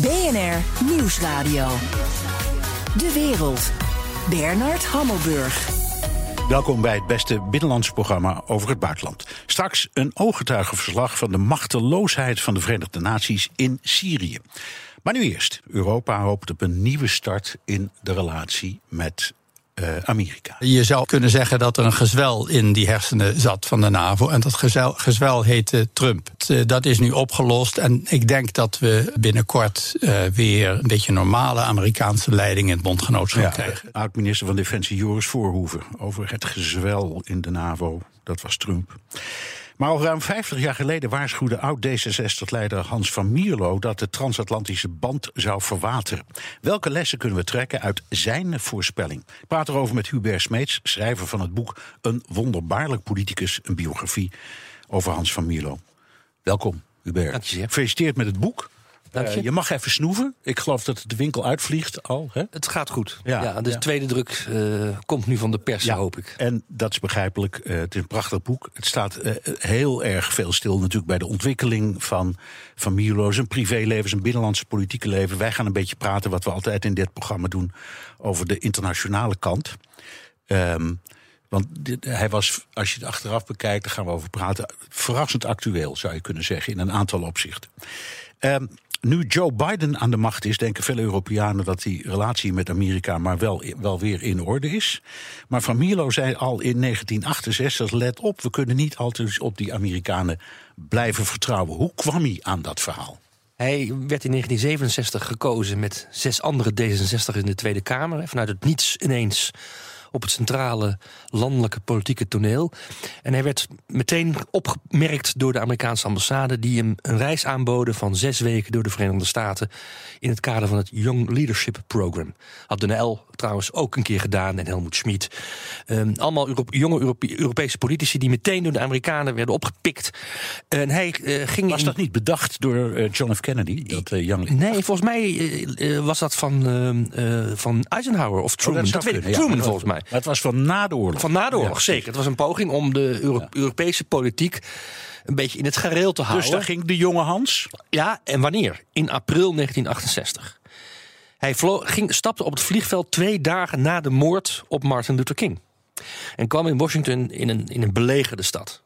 BNR Nieuwsradio. De wereld. Bernard Hammelburg. Welkom bij het beste binnenlandse programma over het buitenland. Straks een ooggetuigenverslag van de machteloosheid van de Verenigde Naties in Syrië. Maar nu eerst. Europa hoopt op een nieuwe start in de relatie met Amerika. Je zou kunnen zeggen dat er een gezwel in die hersenen zat van de NAVO. En dat gezwel, gezwel heette Trump. Eh, dat is nu opgelost. En ik denk dat we binnenkort uh, weer een beetje normale Amerikaanse leiding in het bondgenootschap ja, krijgen. Oud-minister van Defensie Joris Voorhoeven over het gezwel in de NAVO. Dat was Trump. Maar al ruim 50 jaar geleden waarschuwde oud-D66-leider Hans van Mierlo dat de transatlantische band zou verwateren. Welke lessen kunnen we trekken uit zijn voorspelling? Ik praat erover met Hubert Smeets, schrijver van het boek Een wonderbaarlijk politicus, een biografie over Hans van Mierlo. Welkom, Hubert. Dank je. Gefeliciteerd met het boek. Dank je. Uh, je mag even snoeven. Ik geloof dat de winkel uitvliegt al. Hè? Het gaat goed. Ja, ja de ja. tweede druk uh, komt nu van de pers, ja, hoop ik. En dat is begrijpelijk. Uh, het is een prachtig boek. Het staat heel erg veel stil natuurlijk bij de ontwikkeling van, van Milo. Zijn privéleven, zijn binnenlandse politieke leven. Wij gaan een beetje praten, wat we altijd in dit programma doen, over de internationale kant. Um, want dit, hij was, als je het achteraf bekijkt, daar gaan we over praten, verrassend actueel, zou je kunnen zeggen, in een aantal opzichten. Um, nu Joe Biden aan de macht is, denken veel Europeanen dat die relatie met Amerika maar wel, wel weer in orde is. Maar Van Mierlo zei al in 1968: let op, we kunnen niet altijd op die Amerikanen blijven vertrouwen. Hoe kwam hij aan dat verhaal? Hij werd in 1967 gekozen met zes andere D66 in de Tweede Kamer. Vanuit het niets ineens op het centrale landelijke politieke toneel. En hij werd meteen opgemerkt door de Amerikaanse ambassade, die hem een reis aanboden van zes weken door de Verenigde Staten in het kader van het Young Leadership Program. Had de NL trouwens ook een keer gedaan en Helmoet Schmid. Um, allemaal jonge Europe Europese politici die meteen door de Amerikanen werden opgepikt. En hij uh, ging. Was dat niet bedacht door uh, John F. Kennedy? Dat, uh, Young nee, volgens mij was dat van, ehm, van Eisenhower of Truman. Oh, dat, dat weet ik. Truman, ja, volgens mij. Maar het was van na de oorlog. Van na de oorlog, ja, zeker. Het was een poging om de Euro ja. Europese politiek een beetje in het gareel te houden. Dus daar ging de jonge Hans? Ja, en wanneer? In april 1968. Hij vloog, ging, stapte op het vliegveld twee dagen na de moord op Martin Luther King. En kwam in Washington in een, in een belegerde stad.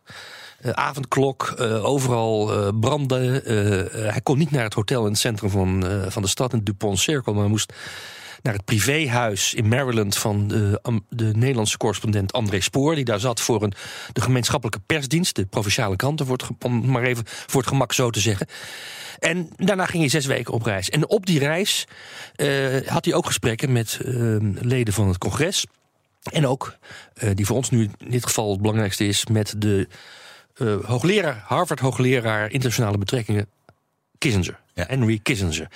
Uh, avondklok, uh, overal uh, branden. hij kon niet naar het hotel in het centrum van, van de stad, in Dupont Circle, maar moest naar het privéhuis in Maryland van de, de, Nederlandse correspondent André Spoor. Die daar zat voor een, de gemeenschappelijke persdienst, de provinciale het, om maar even voor het gemak zo te zeggen. En daarna ging hij zes weken op reis. En op die reis uh, had hij ook gesprekken met uh, leden van het congres. En ook, uh, die voor ons nu in dit geval het belangrijkste is, met de hoogleraar, Harvard-hoogleraar internationale betrekkingen Kissinger. Ja. Henry Kissinger.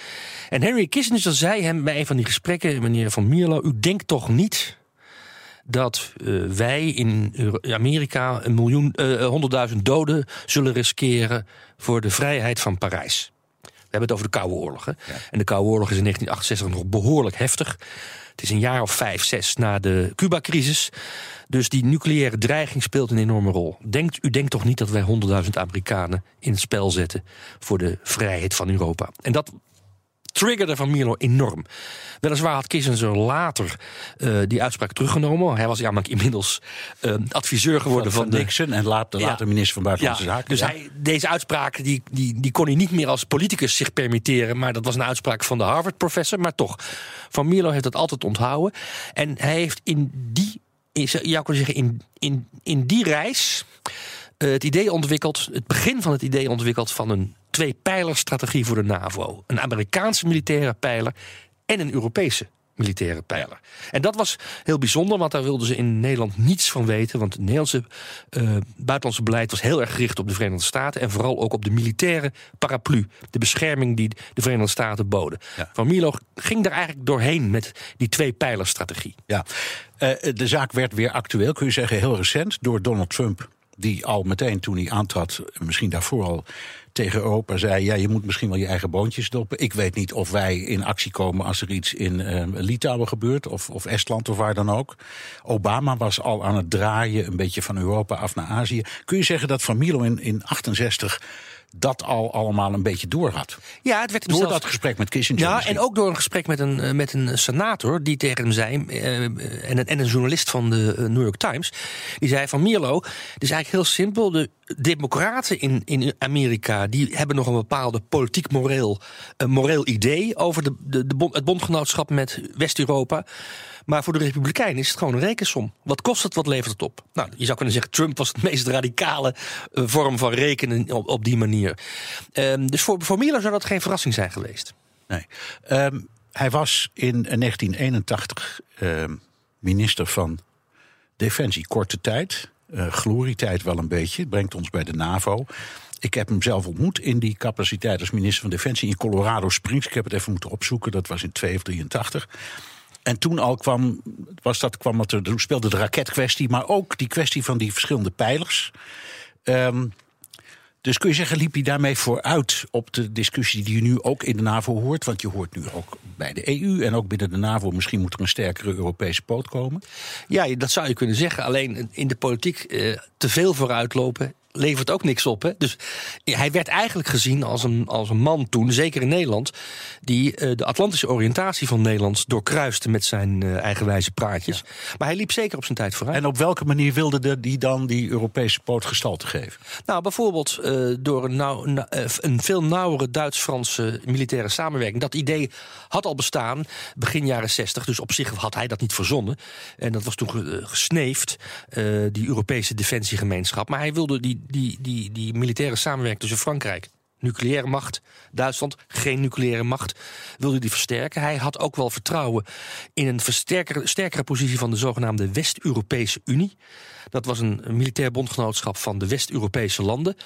En Henry Kissinger zei hem bij een van die gesprekken, meneer Van Mierlo, u denkt toch niet dat uh, wij in Amerika een miljoen, honderdduizend uh, doden zullen riskeren voor de vrijheid van Parijs. We hebben het over de Koude Oorlog. Hè? Ja. En de Koude Oorlog is in 1968 nog behoorlijk heftig. Het is een jaar of vijf, zes na de Cuba-crisis. Dus die nucleaire dreiging speelt een enorme rol. Denkt, u denkt toch niet dat wij honderdduizend Amerikanen in het spel zetten voor de vrijheid van Europa? En dat triggerde Van Mierlo enorm. Weliswaar had Kissinger later uh, die uitspraak teruggenomen. Hij was namelijk inmiddels uh, adviseur geworden van, van, van Nixon en later, minister van Buitenlandse ja, Zaken. Dus ja. hij, deze uitspraak die, die, die kon hij niet meer als politicus zich permitteren. Maar dat was een uitspraak van de Harvard-professor. Maar toch, Van Mierlo heeft dat altijd onthouden. En hij heeft in die, in, kan zeggen, in, in, in die reis het idee ontwikkeld, het begin van het idee ontwikkeld van een twee-pijlerstrategie voor de NAVO. Een Amerikaanse militaire pijler en een Europese militaire pijler. En dat was heel bijzonder, want daar wilden ze in Nederland niets van weten. Want het Nederlandse uh, buitenlandse beleid was heel erg gericht op de Verenigde Staten... en vooral ook op de militaire paraplu. De bescherming die de Verenigde Staten boden. Ja. Van Milo ging daar eigenlijk doorheen met die twee-pijlerstrategie. Ja, uh, de zaak werd weer actueel, kun je zeggen, heel recent... door Donald Trump die al meteen toen hij aantrad, misschien daarvoor al tegen Europa zei: ja, je moet misschien wel je eigen boontjes stoppen. Ik weet niet of wij in actie komen als er iets in uh, Litouwen gebeurt, of, of Estland of waar dan ook. Obama was al aan het draaien, een beetje van Europa af naar Azië. Kun je zeggen dat Van Milo in, in 68 dat al allemaal een beetje door had. Ja, het werd Door zelfs- dat gesprek met Kissinger. Ja, misschien. en ook door een gesprek met een, eh, met een senator die tegen hem zei, eh, en, een, en een journalist van de eh, New York Times, die zei van Mierlo, het is eigenlijk heel simpel, de democraten in, in Amerika, die hebben nog een bepaalde politiek-moreel eh, moreel idee over de, de, de het bondgenootschap met West-Europa. Maar voor de Republikeinen is het gewoon een rekensom. Wat kost het, wat levert het op? Nou, je zou kunnen zeggen, Trump was de meest radicale eh, vorm van rekenen op, die manier. Ehm, dus voor, voor Mierlo zou dat geen verrassing zijn geweest. Nee. Ehm, hij was in 1981 ehm, minister van Defensie. Korte tijd. eh, glorietijd wel een beetje. Het brengt ons bij de NAVO. Ik heb hem zelf ontmoet in die capaciteit als minister van Defensie in Colorado Springs. Ik heb het even moeten opzoeken. Dat was in 2 of 83. En toen al kwam, was dat, kwam het er, toen speelde de raketkwestie, maar ook die kwestie van die verschillende pijlers. Ehm, dus kun je zeggen, liep hij daarmee vooruit op de discussie die je nu ook in de NAVO hoort? Want je hoort nu ook bij de EU en ook binnen de NAVO, misschien moet er een sterkere Europese poot komen. Ja, dat zou je kunnen zeggen. Alleen in de politiek eh, te veel vooruitlopen levert ook niks op. Hè? Dus hij werd eigenlijk gezien als een, als een man toen, zeker in Nederland, die eh, de Atlantische oriëntatie van Nederland doorkruiste met zijn eh, eigenwijze praatjes. Maar hij liep zeker op zijn tijd vooruit. En op welke manier wilde de, die dan die Europese poot gestalte geven? Nou, bijvoorbeeld eh, door een, nauw- na- een veel nauwere Duits-Franse militaire samenwerking. Dat idee had al bestaan begin jaren 60, dus op zich had hij dat niet verzonnen. En dat was toen ge- gesneefd, die Europese defensiegemeenschap. Maar hij wilde die, die, die, die militaire samenwerking tussen Frankrijk. Nucleaire macht, Duitsland, geen nucleaire macht, wilde die versterken. Hij had ook wel vertrouwen in een sterkere positie van de zogenaamde West-Europese Unie. Dat was een militair bondgenootschap van de West-Europese landen.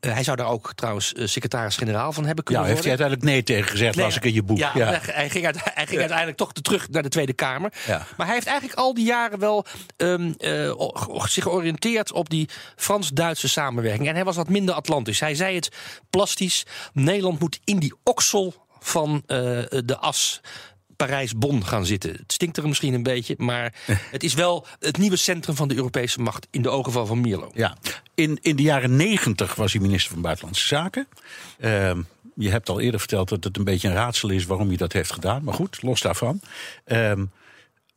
Eh, hij zou daar ook trouwens eh, secretaris-generaal van hebben Ja, kunnen heeft hij uiteindelijk nee tegen gezegd, las ik in je boek. Ja, Hij, hij ging, uit- hij ging uiteindelijk toch terug naar de Tweede Kamer. Ja. Maar hij heeft eigenlijk al die jaren wel ehm, eh, zich georiënteerd op die Frans-Duitse samenwerking. En hij was wat minder Atlantisch. Hij zei het plastisch: Nederland moet in die oksel van de as. Parijs-Bonn gaan zitten. Het stinkt er misschien een beetje, maar het is wel het nieuwe centrum van de Europese macht in de ogen van Van Mierlo. Ja, in, in de jaren negentig was hij minister van Buitenlandse Zaken. Ehm, je hebt al eerder verteld dat het een beetje een raadsel is waarom hij dat heeft gedaan. Maar goed, los daarvan. Ehm,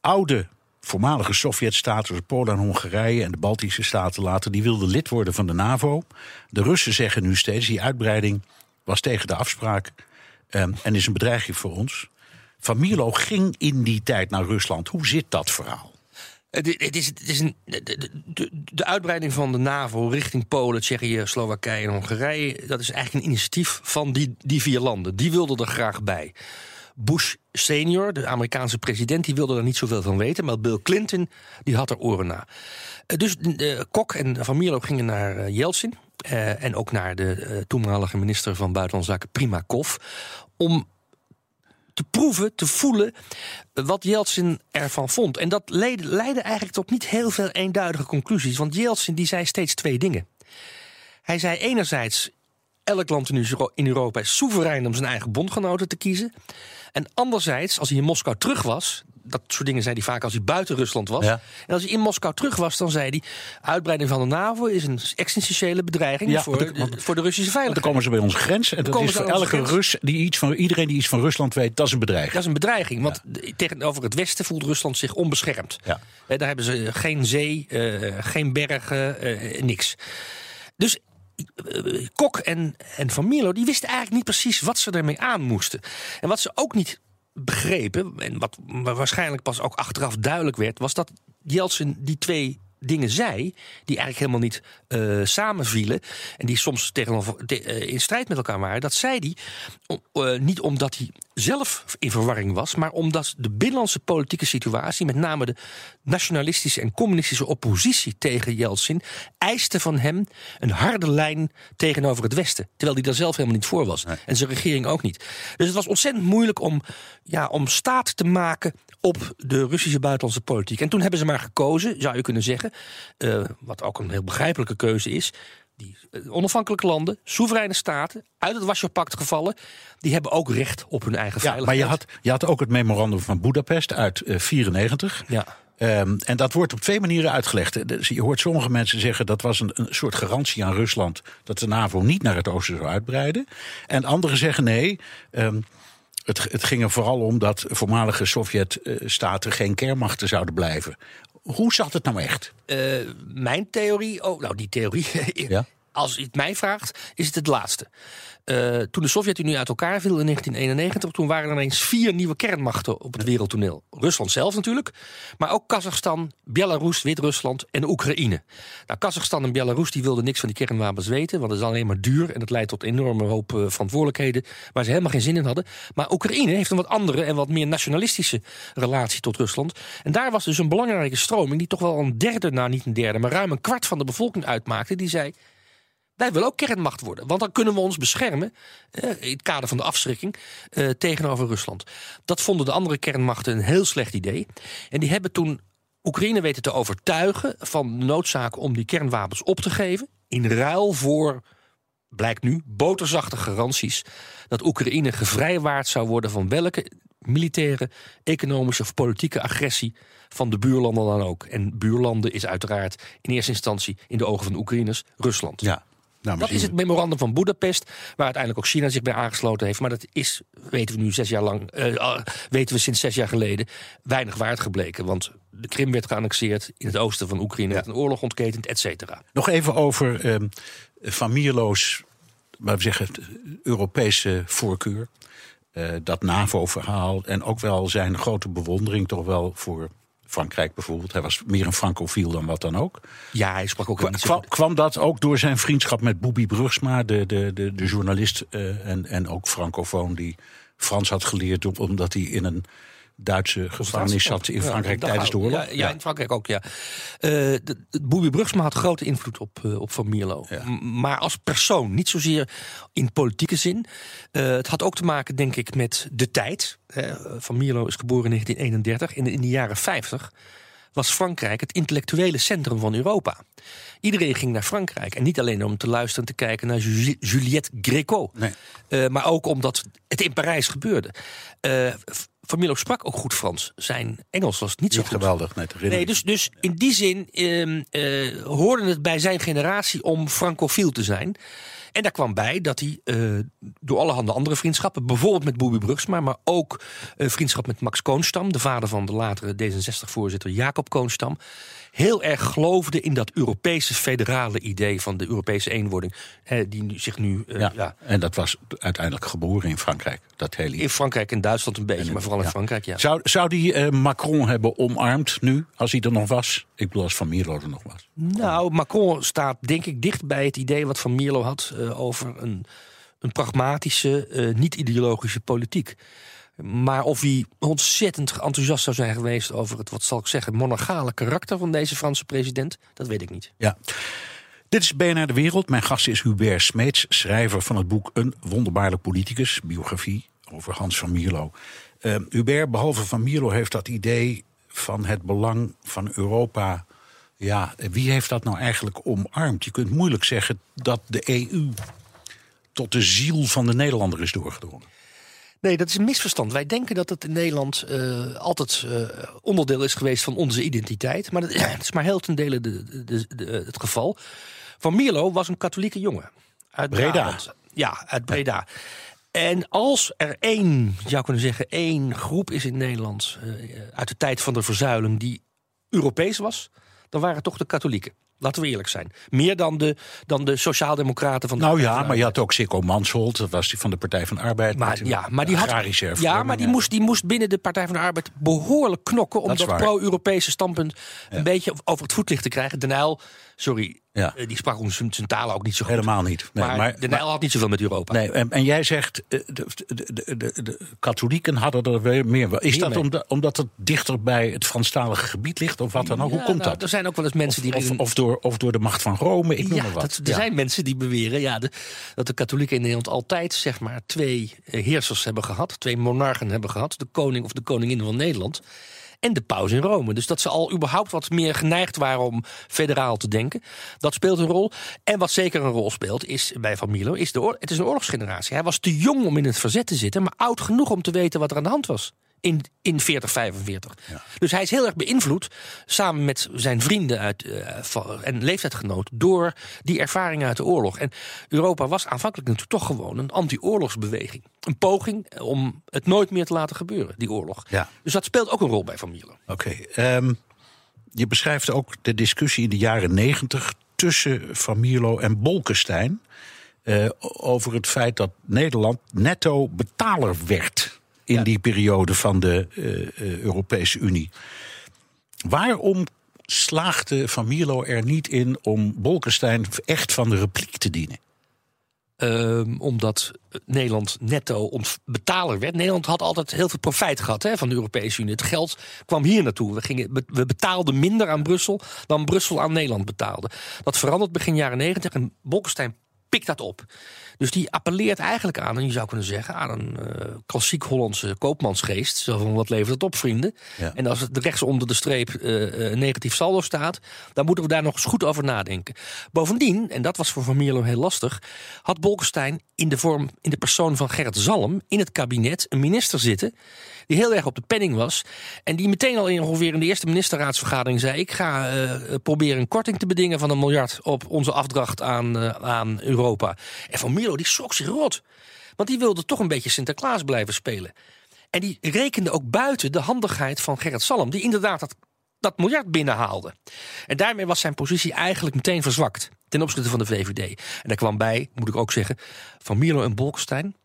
oude voormalige Sovjet-staten, zoals Polen en Hongarije en de Baltische staten later, die wilden lid worden van de NAVO. De Russen zeggen nu steeds, die uitbreiding was tegen de afspraak ehm, en is een bedreiging voor ons. Van Mierlo ging in die tijd naar Rusland. Hoe zit dat verhaal? Het, is, het is een, de, de- uitbreiding van de NAVO richting Polen, Tsjechië, Slowakije en Hongarije. Dat is eigenlijk een initiatief van die, die vier landen. Die wilden er graag bij. Bush senior, de Amerikaanse president, die wilde er niet zoveel van weten. Maar Bill Clinton, die had er oren na. Eh, Dus Kok en Van Mierlo gingen naar eh, Yeltsin. eh, en ook naar de toenmalige minister van Buitenlandse Zaken, Primakov. Om te proeven, te voelen wat Yeltsin ervan vond. En dat leidde, leidde eigenlijk tot niet heel veel eenduidige conclusies. Want Yeltsin die zei steeds twee dingen. Hij zei enerzijds, elk land in Europa is soeverein om zijn eigen bondgenoten te kiezen. En anderzijds, als hij in Moskou terug was... dat soort dingen zei hij vaak als hij buiten Rusland was. Ja. En als hij in Moskou terug was, dan zei hij... uitbreiding van de NAVO is een existentiële bedreiging... Ja, voor, de, voor de Russische Want dan veiligheid. komen ze bij onze grens. En dat komen is voor elke grens. Rus, die iets van, iedereen die iets van Rusland weet, dat is een bedreiging. Dat is een bedreiging, want de- tegenover het Westen voelt Rusland zich onbeschermd. Ja. Eh, Daar hebben ze geen zee, eh, geen bergen, eh, niks. Dus eh, Kok en, en Van Mierlo die wisten eigenlijk niet precies wat ze ermee aan moesten. En wat ze ook niet begrepen, en wat waarschijnlijk pas ook achteraf duidelijk werd, was dat Jeltsin die twee dingen zei die eigenlijk helemaal niet eh, samenvielen en die soms tegenover, te- eh, in strijd met elkaar waren. Dat zei hij eh, niet omdat hij zelf in verwarring was, maar omdat de binnenlandse politieke situatie, met name de nationalistische en communistische oppositie tegen Yeltsin, eiste van hem een harde lijn tegenover het Westen. Terwijl hij daar zelf helemaal niet voor was. En zijn regering ook niet. Dus het was ontzettend moeilijk om, ja, om staat te maken op de Russische buitenlandse politiek. En toen hebben ze maar gekozen, zou je kunnen zeggen, eh, wat ook een heel begrijpelijke keuze is. Die eh, onafhankelijke landen, soevereine staten, uit het Warschau-pact gevallen, die hebben ook recht op hun eigen Ja, maar veiligheid. je had, je had ook het memorandum van Budapest uit 1994. Ja. Ehm, en dat wordt op twee manieren uitgelegd. Dus je hoort sommige mensen zeggen dat was een, een soort garantie aan Rusland dat de NAVO niet naar het oosten zou uitbreiden. En anderen zeggen nee. Um, het, het, ging er vooral om dat voormalige Sovjet-staten geen kernmachten zouden blijven. Hoe zat het nou echt? Uh, mijn theorie, oh, nou die theorie, ja? Als je het mij vraagt, is het het laatste. Uh, toen de Sovjet-Unie uit elkaar viel in 1991, toen waren er ineens vier nieuwe kernmachten op het wereldtoneel. Rusland zelf natuurlijk, maar ook Kazachstan, Belarus, Wit-Rusland en Oekraïne. Nou, Kazachstan en Belarus die wilden niks van die kernwapens weten, want het is alleen maar duur en het leidt tot enorme hoop uh, verantwoordelijkheden waar ze helemaal geen zin in hadden. Maar Oekraïne heeft een wat andere en wat meer nationalistische relatie tot Rusland. En daar was dus een belangrijke stroming die toch wel een derde, nou niet een derde, maar ruim een kwart van de bevolking uitmaakte, die zei wij willen ook kernmacht worden. Want dan kunnen we ons beschermen. Eh, in het kader van de afschrikking. Eh, tegenover Rusland. Dat vonden de andere kernmachten een heel slecht idee. En die hebben toen Oekraïne weten te overtuigen. van de noodzaak om die kernwapens op te geven. In ruil voor. Blijkt nu, boterzachte garanties dat Oekraïne gevrijwaard zou worden van welke militaire, economische of politieke agressie van de buurlanden dan ook. En buurlanden is uiteraard in eerste instantie in de ogen van de Oekraïners Rusland. Ja. Nou, dat is het memorandum van Budapest, waar uiteindelijk ook China zich bij aangesloten heeft. Maar dat is, weten we nu zes jaar lang, uh, weten we sinds zes jaar geleden, weinig waard gebleken. Want de Krim werd geannexeerd, in het oosten van Oekraïne werd een oorlog ontketend, et cetera. Nog even over uh, Van Mierloos, we zeggen, Europese voorkeur. Uh, dat NAVO-verhaal en ook wel zijn grote bewondering toch wel voor Frankrijk bijvoorbeeld. Hij was meer een francofiel dan wat dan ook. Ja, hij sprak ook niet kwam, kwam dat ook door zijn vriendschap met Bobby Brugsma, de, de, de, de journalist uh, en, en ook francofoon die Frans had geleerd omdat hij in een Duitse gevangenis zat in Frankrijk tijdens de oorlog. Ja, ja, in Frankrijk ook, ja. Uh, Bobby Brugsma had grote invloed op, uh, op Van Mierlo. Maar als persoon, niet zozeer in politieke zin. Uh, het had ook te maken, denk ik, met de tijd. Van Mierlo is geboren in 1931. In de, in de jaren 50 was Frankrijk het intellectuele centrum van Europa. Iedereen ging naar Frankrijk. En niet alleen om te luisteren en te kijken naar Juliette Gréco. Nee. Uh, maar ook omdat het in Parijs gebeurde. Uh, van Milo sprak ook goed Frans. Zijn Engels was niet zo niet geweldig, nee, nee, dus, dus in die zin uh, hoorde het bij zijn generatie om francofiel te zijn. En daar kwam bij dat hij uh, door allerhande andere vriendschappen, bijvoorbeeld met Bobby Brugsma, maar ook uh, vriendschap met Max Koonstam, de vader van de latere D66-voorzitter Jacob Koonstam, heel erg geloofde in dat Europese federale idee van de Europese eenwording. Hè, die zich nu. Uh, ja, ja, En dat was uiteindelijk geboren in Frankrijk. Dat hele in Frankrijk en Duitsland een beetje, maar vooral in Frankrijk. Ja. Zou, zou die Macron hebben omarmd nu, als hij er nog was? Ik bedoel, als Van Mierlo er nog was. Nou, Macron staat denk ik dicht bij het idee wat Van Mierlo had uh, over een, een pragmatische, niet-ideologische politiek. Maar of hij ontzettend enthousiast zou zijn geweest over het, wat zal ik zeggen, monarchale karakter van deze Franse president, dat weet ik niet. Ja. Dit is BNR De Wereld. Mijn gast is Hubert Smeets, schrijver van het boek Een wonderbaarlijk politicus, biografie over Hans van Mierlo. Uh, Hubert, behalve van Mierlo, heeft dat idee van het belang van Europa. Ja, wie heeft dat nou eigenlijk omarmd? Je kunt moeilijk zeggen dat de EU tot de ziel van de Nederlander is doorgedrongen. Nee, dat is een misverstand. Wij denken dat het in Nederland uh, altijd uh, onderdeel is geweest van onze identiteit. Maar dat, is maar heel ten dele de, de, de, het geval. Van Mierlo was een katholieke jongen. Uit Breda. Brabant. Ja, uit Breda. En als er één, je zou kunnen zeggen, één groep is in Nederland... Uh, uit de tijd van de verzuiling die Europees was... dan waren het toch de katholieken. Laten we eerlijk zijn. Meer dan de, dan de sociaaldemocraten van de Nou ja, maar je had ook Sikko Mansholt, dat was die van de Partij van de Arbeid. Maar, ja, maar die had, ja, maar die moest, die moest binnen de Partij van de Arbeid behoorlijk knokken... om dat, dat pro-Europese standpunt een beetje over het voetlicht te krijgen. Den Uyl, sorry, ja. Uh, die sprak ons zijn talen ook niet zo goed. Helemaal niet. Nee, maar, maar de Nijl had niet zoveel met Europa. Nee, en, en jij zegt, uh, de, de, de, de, katholieken hadden er weer meer. Is dat omdat, omdat het dichter bij het Franstalige gebied ligt? Of wat dan ook? Ja, Hoe komt nou, dat? Er zijn ook wel eens mensen of, die... Of, of, door, of door de macht van Rome, ik noem maar wat. Dat, er zijn mensen die beweren ja, dat de katholieken in Nederland altijd zeg maar, twee eh, heersers hebben gehad. Twee monarchen hebben gehad. De koning of de koningin van Nederland en de paus in Rome. Dus dat ze al überhaupt wat meer geneigd waren om federaal te denken. Dat speelt een rol. En wat zeker een rol speelt is bij Van Milo, is het is een oorlogsgeneratie. Hij was te jong om in het verzet te zitten, maar oud genoeg om te weten wat er aan de hand was in, in 40, 45. Dus hij is heel erg beïnvloed, samen met zijn vrienden uit, eh, en leeftijdgenoten, door die ervaringen uit de oorlog. En Europa was aanvankelijk natuurlijk toch gewoon een anti-oorlogsbeweging. Een poging om het nooit meer te laten gebeuren, die oorlog. Ja. Dus dat speelt ook een rol bij Van Mierlo. Oké. ehm, je beschrijft ook de discussie in de jaren negentig tussen Van Mierlo en Bolkestein. eh, over het feit dat Nederland netto betaler werd in Ja. die periode van de eh, eh, Europese Unie. Waarom slaagde Van Mierlo er niet in om Bolkestein echt van de repliek te dienen? Ehm, omdat Nederland netto betaler werd. Nederland had altijd heel veel profijt gehad hè, van de Europese Unie. Het geld kwam hier naartoe. We, gingen, we betaalden minder aan Brussel dan Brussel aan Nederland betaalde. Dat verandert begin jaren negentig en Bolkestein pikt dat op. Dus die appelleert eigenlijk aan, en je zou kunnen zeggen, aan een eh, klassiek Hollandse koopmansgeest. Zo van wat levert het op, vrienden? Ja. En als het rechts onder de streep een negatief saldo staat, dan moeten we daar nog eens goed over nadenken. Bovendien, en dat was voor Van Mierlo heel lastig, had Bolkestein in de vorm, in de persoon van Gerrit Zalm, in het kabinet een minister zitten die heel erg op de penning was. En die meteen al in ongeveer in de eerste ministerraadsvergadering zei: Ik ga eh, proberen een korting te bedingen van een miljard op onze afdracht aan, eh, aan Europa. En Van Mierlo die schrok zich rot. Want die wilde toch een beetje Sinterklaas blijven spelen. En die rekende ook buiten de handigheid van Gerrit Salm, die inderdaad dat, dat miljard binnenhaalde. En daarmee was zijn positie eigenlijk meteen verzwakt ten opzichte van de VVD. En daar kwam bij, moet ik ook zeggen, Van Mierlo en Bolkestein,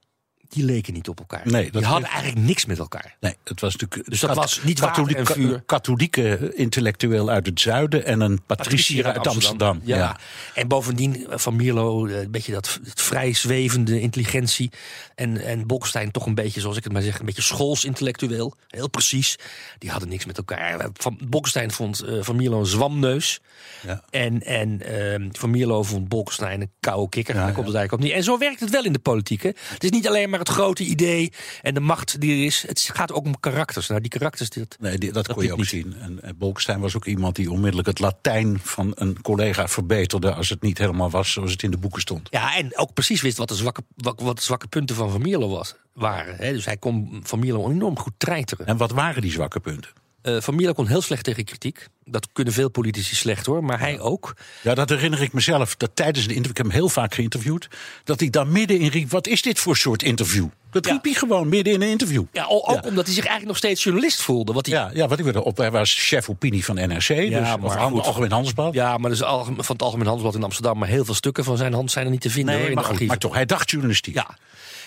die leken niet op elkaar. Nee, die hadden heeft- eigenlijk niks met elkaar. Nee, het was natuurlijk. Dus dat was niet water en vuur. katholieke intellectueel uit het zuiden en een patriciër uit Amsterdam. Ja. En bovendien eh, van Mierlo, eh, een beetje dat vrij zwevende intelligentie. En, en Bolkestein toch een beetje, zoals ik het maar zeg, een beetje schoolsintellectueel. Heel precies. Die hadden niks met elkaar. Van Bolkestein vond eh, Van Mierlo een zwamneus. Ja. En, en ehm, Van Mierlo vond Bolkestein een koude kikker. Daar ja. komt het eigenlijk op niet. En zo werkt het wel in de politiek. Hè. Het is niet alleen maar het grote idee en de macht die er is. Het gaat ook om karakters. Nou, die karakters, dat, Nee, die- dat, kon je ook niet. zien. En, en Bolkestein was ook iemand die onmiddellijk het Latijn van een collega verbeterde. als het niet helemaal was zoals het in de boeken stond. Ja, en ook precies wist wat de zwakke, wat, wat de zwakke punten van Van Mierlo was, waren. Hè. Dus hij kon Van Mierlo enorm goed treiteren. En wat waren die zwakke punten? Eh, van Mierlo kon heel slecht tegen kritiek. Dat kunnen veel politici slecht hoor, maar hij ook. Ja, dat herinner ik mezelf. Dat tijdens de interview, ik heb hem heel vaak geïnterviewd. dat hij daar midden in riep: wat is dit voor soort interview? Dat Ja. riep hij gewoon midden in een interview. Ja, ook Ja. omdat hij zich eigenlijk nog steeds journalist voelde. Wat hij, Ja, ja wat ik wilde op. Hij was chef opinie van NRC. dus, maar of. Algemeen Handelsblad. Ja, maar dus van het Algemeen Handelsblad in Amsterdam. Maar heel veel stukken van zijn hand zijn er niet te vinden hoor, in maar, de goed, archieven. maar toch, hij dacht journalistiek. Ja.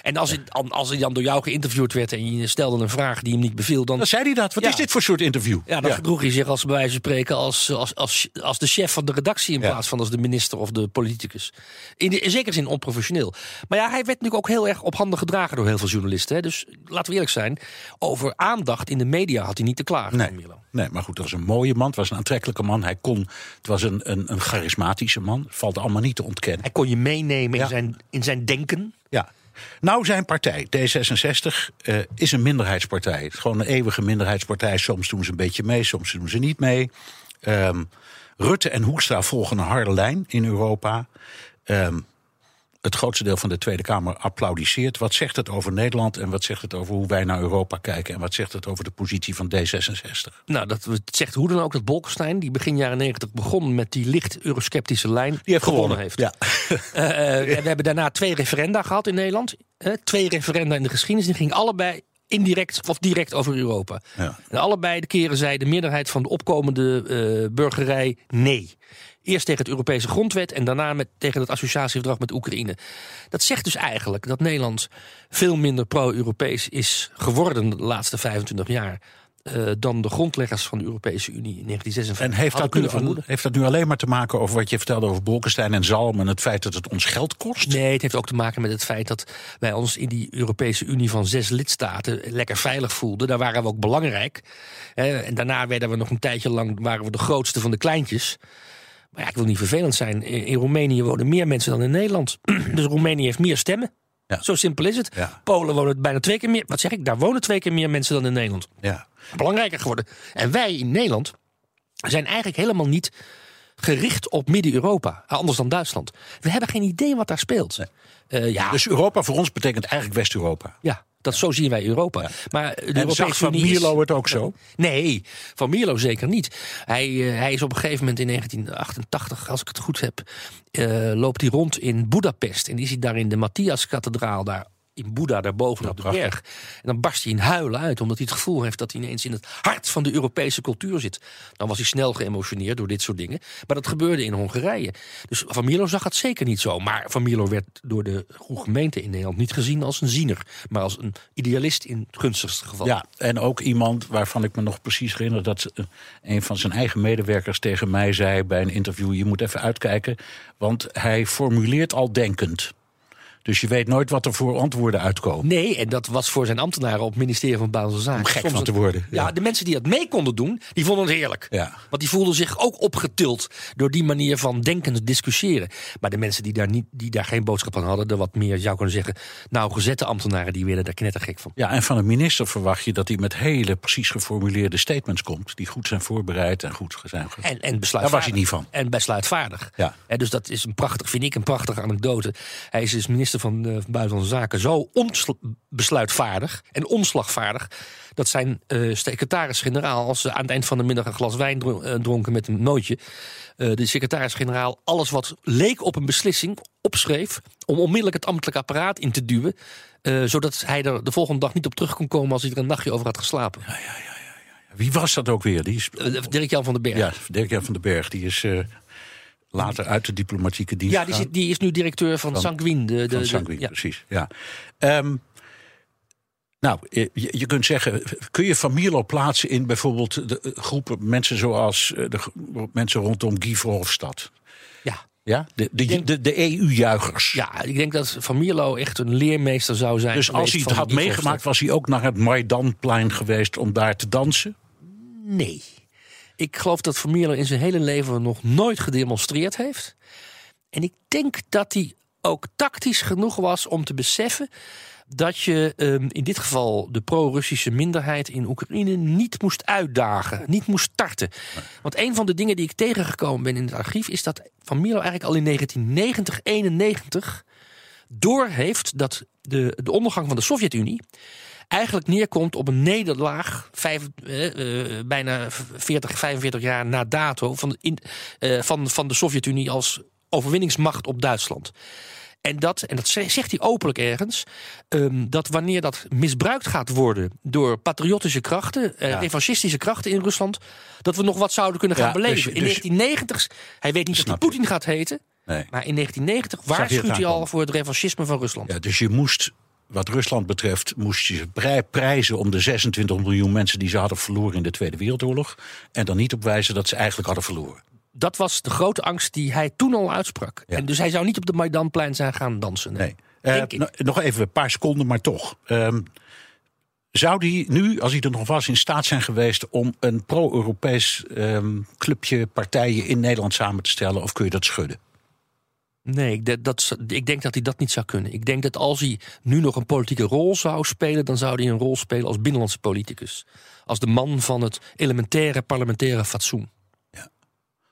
En als, hij, als hij dan door jou geïnterviewd werd en je stelde een vraag die hem niet beviel, dan, Dan zei hij dat. Wat Ja. is dit voor soort interview? ja, dan gedroeg hij zich als bij wijze van spreken als, als, als, als de chef van de redactie in plaats van als de minister of de politicus. In, de, in zekere zin onprofessioneel. Maar ja, hij werd natuurlijk ook heel erg op handen gedragen door heel veel journalisten. Hè. Dus laten we eerlijk zijn, over aandacht in de media had hij niet te klagen. Nee. nee, maar goed, dat was een mooie man. Het was een aantrekkelijke man. Hij kon, het was een, een, een charismatische man. Valt allemaal niet te ontkennen. Hij kon je meenemen Ja. in, zijn, in zijn denken. Ja. Nou, zijn partij, D66, eh, is een minderheidspartij. Het is gewoon een eeuwige minderheidspartij. Soms doen ze een beetje mee, soms doen ze niet mee. Ehm, Rutte en Hoekstra volgen een harde lijn in Europa. Ehm, het grootste deel van de Tweede Kamer applaudisseert. Wat zegt het over Nederland en wat zegt het over hoe wij naar Europa kijken... en wat zegt het over de positie van D66? Nou, dat zegt hoe dan ook dat Bolkestein, die begin jaren negentig begon met die licht eurosceptische lijn, Die heeft gewonnen. heeft. Ja. Eh, eh, we hebben daarna twee referenda gehad in Nederland. Twee referenda in de geschiedenis. Die gingen allebei indirect of direct over Europa. Ja. En allebei de keren zei de meerderheid van de opkomende eh, burgerij nee. Eerst tegen het Europese grondwet en daarna met, tegen het associatieverdrag met Oekraïne. Dat zegt dus eigenlijk dat Nederland veel minder pro-Europees is geworden de laatste 25 jaar. eh, dan de grondleggers van de Europese Unie in 1956 En heeft dat, nu, kunnen vermoeden. heeft dat nu alleen maar te maken over wat je vertelde over Bolkestein en Zalm... en het feit dat het ons geld kost? Nee, het heeft ook te maken met het feit dat wij ons in die Europese Unie van zes lidstaten lekker veilig voelden. Daar waren we ook belangrijk. En daarna werden we nog een tijdje lang waren we de grootste van de kleintjes. Maar ja, ik wil niet vervelend zijn. In, Roemenië wonen meer mensen dan in Nederland. Dus Roemenië heeft meer stemmen. Ja. Zo simpel is het. Ja. Polen wonen bijna twee keer meer. Wat zeg ik? Daar wonen twee keer meer mensen dan in Nederland. Ja. Belangrijker geworden. En wij in Nederland zijn eigenlijk helemaal niet gericht op Midden-Europa. Anders dan Duitsland. We hebben geen idee wat daar speelt. Eh, ja, Dus Europa voor ons betekent eigenlijk West-Europa. ja, Dat, zo zien wij Europa. Maar de En Europese zag Van Unie is- Mierlo het ook zo? Nee, van Mierlo zeker niet. Hij, eh, hij is op een gegeven moment in 1988, als ik het goed heb, eh, loopt hij rond in Budapest. En die ziet daar in de Matthias-kathedraal, daar in Boeddha, daarboven op de prachtig. berg. En dan barst hij in huilen uit, omdat hij het gevoel heeft dat hij ineens in het hart van de Europese cultuur zit. Dan was hij snel geëmotioneerd door dit soort dingen. Maar dat gebeurde in Hongarije. Dus Van Mierlo zag het zeker niet zo. Maar Van Mierlo werd door de goede gemeente in Nederland niet gezien als een ziener, maar als een idealist in het gunstigste geval. Ja, en ook iemand waarvan ik me nog precies herinner dat eh, een van zijn eigen medewerkers tegen mij zei bij een interview: Je moet even uitkijken, want hij formuleert al denkend. Dus je weet nooit wat er voor antwoorden uitkomen. Nee, en dat was voor zijn ambtenaren op het ministerie van Buitenlandse Zaken. Om gek Soms van te worden, Ja. ja. de mensen die dat mee konden doen, die vonden het heerlijk. Ja. Want die voelden zich ook opgetild door die manier van denken, discussiëren. Maar de mensen die daar, niet, die daar geen boodschap aan hadden, de wat meer, zou kunnen zeggen, nou gezette ambtenaren, die werden daar knettergek van. Ja, en van een minister verwacht je dat hij met hele precies geformuleerde statements komt. die goed zijn voorbereid en goed zijn. ge- En, en Daar besluitvaardig. was hij niet van. En besluitvaardig. Ja. En dus dat is een prachtig, vind ik een prachtige anekdote. Hij is dus minister van eh, Buitenlandse Zaken zo besluitvaardig en onslagvaardig. dat zijn eh secretaris-generaal, als ze aan het eind van de middag een glas wijn eh, dronken met een nootje. de secretaris-generaal alles wat leek op een beslissing opschreef. om onmiddellijk het ambtelijk apparaat in te duwen. zodat hij er de volgende dag niet op terug kon komen als hij er een nachtje over had geslapen. Wie was dat ook weer? Die is, Dirk-Jan van den Berg. ja, Dirk-Jan van den Berg. Die is later uit de diplomatieke dienst Ja, die, zit, die is nu directeur van, Sanguin. De, de, Van de- Sanguin, ja. precies. Ja. Ehm, nou, je, je kunt zeggen, kun je Van Mierlo plaatsen in bijvoorbeeld de eh, groepen mensen zoals eh, de mensen rondom Guy Verhofstadt? Ja. Ja, de, de, de, de EU-juichers. ja, ik denk dat Van Mierlo echt een leermeester zou zijn. Dus als hij het van had meegemaakt, was hij ook naar het Maidanplein geweest om daar te dansen? Nee. Ik geloof dat Mierlo in zijn hele leven nog nooit gedemonstreerd heeft. En ik denk dat hij ook tactisch genoeg was om te beseffen dat je ehm, in dit geval de pro-Russische minderheid in Oekraïne niet moest uitdagen, niet moest starten. Want een van de dingen die ik tegengekomen ben in het archief is dat Van eigenlijk al in 1990, 91 doorheeft dat de, de ondergang van de Sovjet-Unie eigenlijk neerkomt op een nederlaag, vijf, eh, eh, bijna 40, 45 jaar na dato, van in, eh, van, van de Sovjet-Unie als overwinningsmacht op Duitsland. En dat, en dat ze- zegt hij openlijk ergens, ehm, dat wanneer dat misbruikt gaat worden door patriotische krachten, Ja. revanchistische krachten in Rusland, dat we nog wat zouden kunnen gaan Ja, dus- beleven. in dus- 1990, hij weet niet dat hij. Poetin gaat heten, Nee. maar in 1990 je het waarschuwt hij al voor het revanchisme van Rusland. Ja, dus je moest, wat Rusland betreft, moest je ze prij- prijzen om de 26 miljoen mensen die ze hadden verloren in de Tweede Wereldoorlog. En dan niet op wijzen dat ze eigenlijk hadden verloren. Dat was de grote angst die hij toen al uitsprak. Ja. En dus hij zou niet op de Maidanplein zijn gaan dansen. Nee. Eh, no- nog even een paar seconden, maar toch. Ehm, zou hij nu, als hij er nog was, in staat zijn geweest om een pro-Europees ehm, clubje partijen in Nederland samen te stellen? Of kun je dat schudden? Nee, ik, denk- dat, ik denk dat hij dat niet zou kunnen. Ik denk dat als hij nu nog een politieke rol zou spelen, dan zou hij een rol spelen als binnenlandse politicus. Als de man van het elementaire parlementaire fatsoen.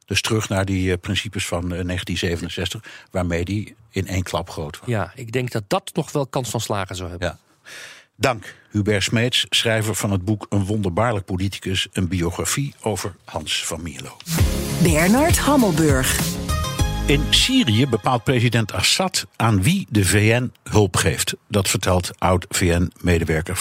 Dus terug naar die eh, principes van eh, 1967, waarmee die in één klap groot was. Ja, ik denk dat dat nog wel kans van slagen zou hebben. Ja. Dank, Hubert Smeets, schrijver van het boek Een wonderbaarlijk politicus, een biografie over Hans van Mierlo. Bernard Hammelburg. In Syrië bepaalt president Assad aan wie de VN hulp geeft. Dat vertelt oud-VN-medewerker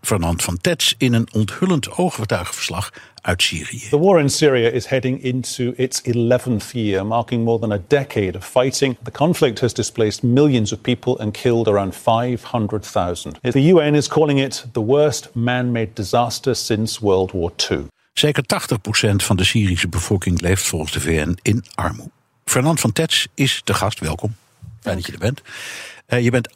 Fernand van Tets in een onthullend ooggetuigenverslag uit Syrië. The war in Syria is heading into its 11th year, marking more than a decade of fighting. The conflict has displaced millions of people and killed around 500,000. The UN is calling it the worst man made disaster since World War II. Zeker 80% van de Syrische bevolking leeft volgens de VN in armoede. Fernand van Tets is de gast, welkom. Fijn dat je er bent. Eh, je bent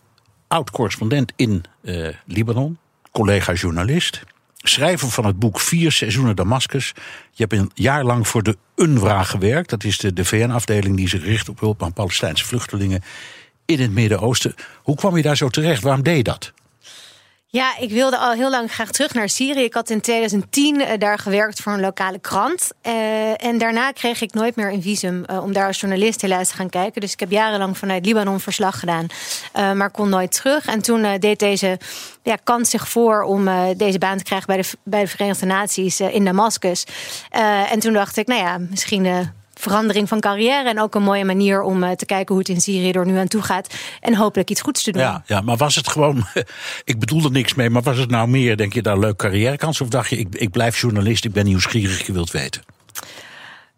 oud-correspondent in eh, Libanon, collega-journalist, schrijver van het boek Vier Seizoenen Damascus. Je hebt een jaar lang voor de UNRWA gewerkt. Dat is de, de VN-afdeling die zich richt op hulp aan Palestijnse vluchtelingen in het Midden-Oosten. Hoe kwam je daar zo terecht? Waarom deed je dat? Ja, ik wilde al heel lang graag terug naar Syrië. Ik had in 2010 uh, daar gewerkt voor een lokale krant. Uh, en daarna kreeg ik nooit meer een visum uh, om daar als journalist helaas te gaan kijken. Dus ik heb jarenlang vanuit Libanon verslag gedaan, maar kon nooit terug. En toen deed deze ja, kans zich voor om deze baan te krijgen bij de, bij de Verenigde Naties in Damascus. en toen dacht ik, nou ja, misschien verandering van carrière. En ook een mooie manier om uh, te kijken hoe het in Syrië er nu aan toe gaat. En hopelijk iets goeds te doen. Ja, ja maar was het gewoon. ik bedoel er niks mee, maar was het nou meer, denk je, daar leuk carrièrekans? Of dacht je, ik, ik blijf journalist, ik ben nieuwsgierig, je wilt weten?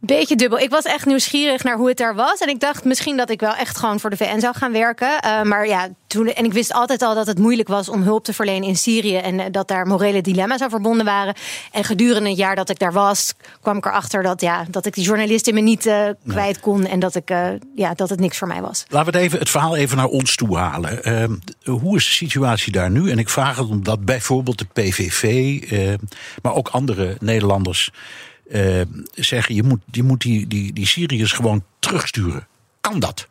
Beetje dubbel. Ik was echt nieuwsgierig naar hoe het daar was. En ik dacht misschien dat ik wel echt gewoon voor de VN zou gaan werken. Uh, maar ja, toen. En ik wist altijd al dat het moeilijk was om hulp te verlenen in Syrië. En uh, dat daar morele dilemma's aan verbonden waren. En gedurende het jaar dat ik daar was, kwam ik erachter dat, ja, dat ik die journalist in me niet uh, kwijt kon. En dat, ik, ja, dat het niks voor mij was. Laten we het, even, het verhaal even naar ons toe halen. Ehm, hoe is de situatie daar nu? En ik vraag het omdat bijvoorbeeld de PVV, maar ook andere Nederlanders zeggen: je moet, je moet die, die, die Syriërs gewoon terugsturen. Kan dat?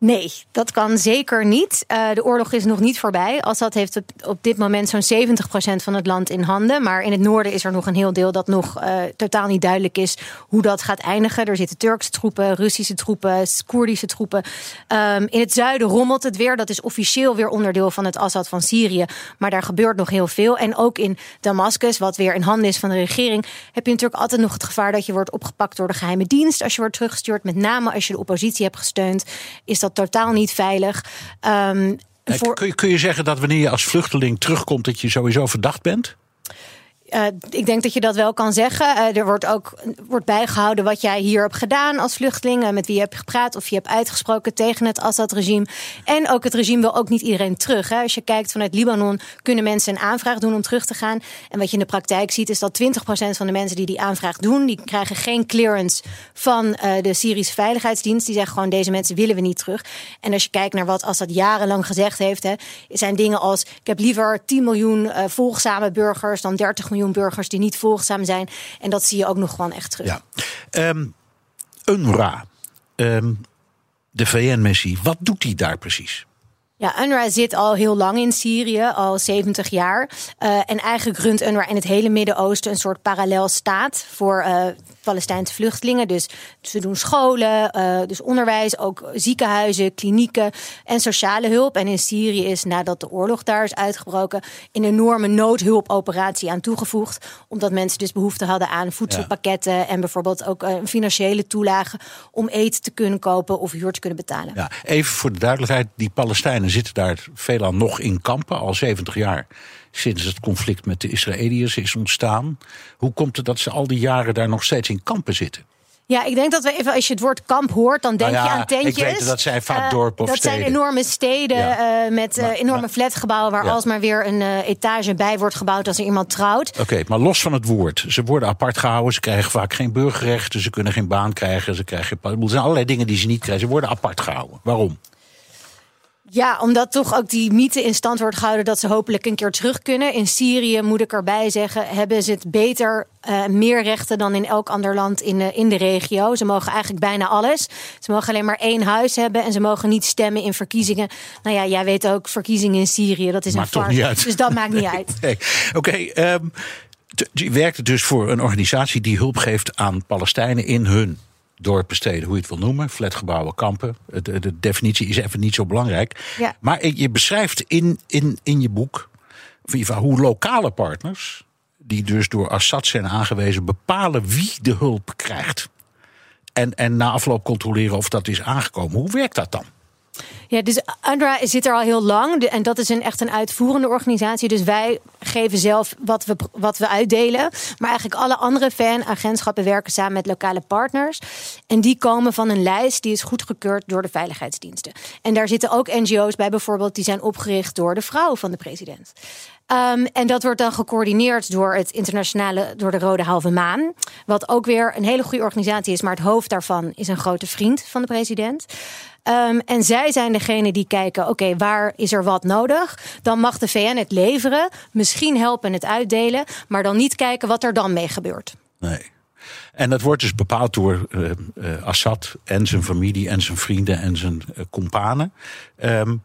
Nee, dat kan zeker niet. Uh, de oorlog is nog niet voorbij. Assad heeft op, dit moment zo'n 70% van het land in handen. Maar in het noorden is er nog een heel deel dat nog uh, totaal niet duidelijk is hoe dat gaat eindigen. Er zitten Turkse troepen, Russische troepen, Koerdische troepen. Um, in het zuiden rommelt het weer. Dat is officieel weer onderdeel van het Assad van Syrië. Maar daar gebeurt nog heel veel. En ook in Damascus, wat weer in handen is van de regering, heb je natuurlijk altijd nog het gevaar dat je wordt opgepakt door de geheime dienst. Als je wordt teruggestuurd, met name als je de oppositie hebt gesteund, is dat totaal niet veilig. Um, voor... kun, je, kun je zeggen dat wanneer je als vluchteling terugkomt, dat je sowieso verdacht bent? Uh, ik denk dat je dat wel kan zeggen. Uh, er wordt ook wordt bijgehouden wat jij hier hebt gedaan als vluchteling. Uh, met wie je hebt gepraat of je hebt uitgesproken tegen het Assad-regime. En ook het regime wil ook niet iedereen terug. Hè. Als je kijkt vanuit Libanon kunnen mensen een aanvraag doen om terug te gaan. En wat je in de praktijk ziet is dat 20% van de mensen die die aanvraag doen... die krijgen geen clearance van de Syrische Veiligheidsdienst. Die zeggen gewoon deze mensen willen we niet terug. En als je kijkt naar wat Assad jarenlang gezegd heeft... Hè, zijn dingen als ik heb liever 10 miljoen volgzame burgers dan 30 miljoen miljoen burgers die niet volgzaam zijn. En dat zie je ook nog gewoon echt terug. Ja. Um, de VN-missie, wat doet die daar precies? Ja, UNRWA zit al heel lang in Syrië, al 70 jaar. Uh, en eigenlijk runt UNRWA in het hele Midden-Oosten een soort parallel staat voor uh, Palestijnse vluchtelingen. Dus ze doen scholen, uh, dus onderwijs, ook ziekenhuizen, klinieken en sociale hulp. En in Syrië is nadat de oorlog daar is uitgebroken, een enorme noodhulpoperatie aan toegevoegd. Omdat mensen dus behoefte hadden aan voedselpakketten ja. en bijvoorbeeld ook een financiële toelage om eten te kunnen kopen of huur te kunnen betalen. Ja, even voor de duidelijkheid, die Palestijnen zitten daar veelal nog in kampen, al 70 jaar sinds het conflict met de Israëliërs is ontstaan. Hoe komt het dat ze al die jaren daar nog steeds in kampen zitten? Ja, ik denk dat we even, als je het woord kamp hoort, dan denk nou ja, je aan tentjes. Ik weet dat zijn vaak dorpen uh, of Dat zijn enorme steden ja. uh, met uh, maar, enorme maar, flatgebouwen waar ja. alsmaar weer een etage bij wordt gebouwd als er iemand trouwt. Oké, okay, maar los van het woord. Ze worden apart gehouden, ze krijgen vaak geen burgerrechten, ze kunnen geen baan krijgen, ze krijgen. Er zijn allerlei dingen die ze niet krijgen. Ze worden apart gehouden. Waarom? Ja, omdat toch ook die mythe in stand wordt gehouden dat ze hopelijk een keer terug kunnen. In Syrië, moet ik erbij zeggen, hebben ze het beter, uh, meer rechten dan in elk ander land in de, in de regio. Ze mogen eigenlijk bijna alles. Ze mogen alleen maar één huis hebben en ze mogen niet stemmen in verkiezingen. Nou ja, jij weet ook, verkiezingen in Syrië, dat is maakt een farce. Dus dat maakt niet uit. Nee. Oké, okay, um, je werkt dus voor een organisatie die hulp geeft aan Palestijnen in hun dorpen, hoe je het wil noemen. Flatgebouwen, kampen. De, de definitie is even niet zo belangrijk. Ja. Maar je beschrijft in, in, in je boek hoe lokale partners, die dus door Assad zijn aangewezen, bepalen wie de hulp krijgt. En, en na afloop controleren of dat is aangekomen. Hoe werkt dat dan? Ja, dus UNRWA zit er al heel lang. En dat is een, echt een uitvoerende organisatie. Dus wij geven zelf wat we, wat we uitdelen. Maar eigenlijk alle andere VN-agentschappen werken samen met lokale partners. En die komen van een lijst die is goedgekeurd door de veiligheidsdiensten. En daar zitten ook NGO's bij bijvoorbeeld... die zijn opgericht door de vrouw van de president. Um, en dat wordt dan gecoördineerd door het internationale, door de Rode Halve Maan. Wat ook weer een hele goede organisatie is, maar het hoofd daarvan is een grote vriend van de president. Um, en zij zijn degene die kijken: oké, waar is er wat nodig? Dan mag de VN het leveren, misschien helpen het uitdelen, maar dan niet kijken wat er dan mee gebeurt. Nee. En dat wordt dus bepaald door uh, uh, Assad en zijn familie en zijn vrienden en zijn uh, companen. Um,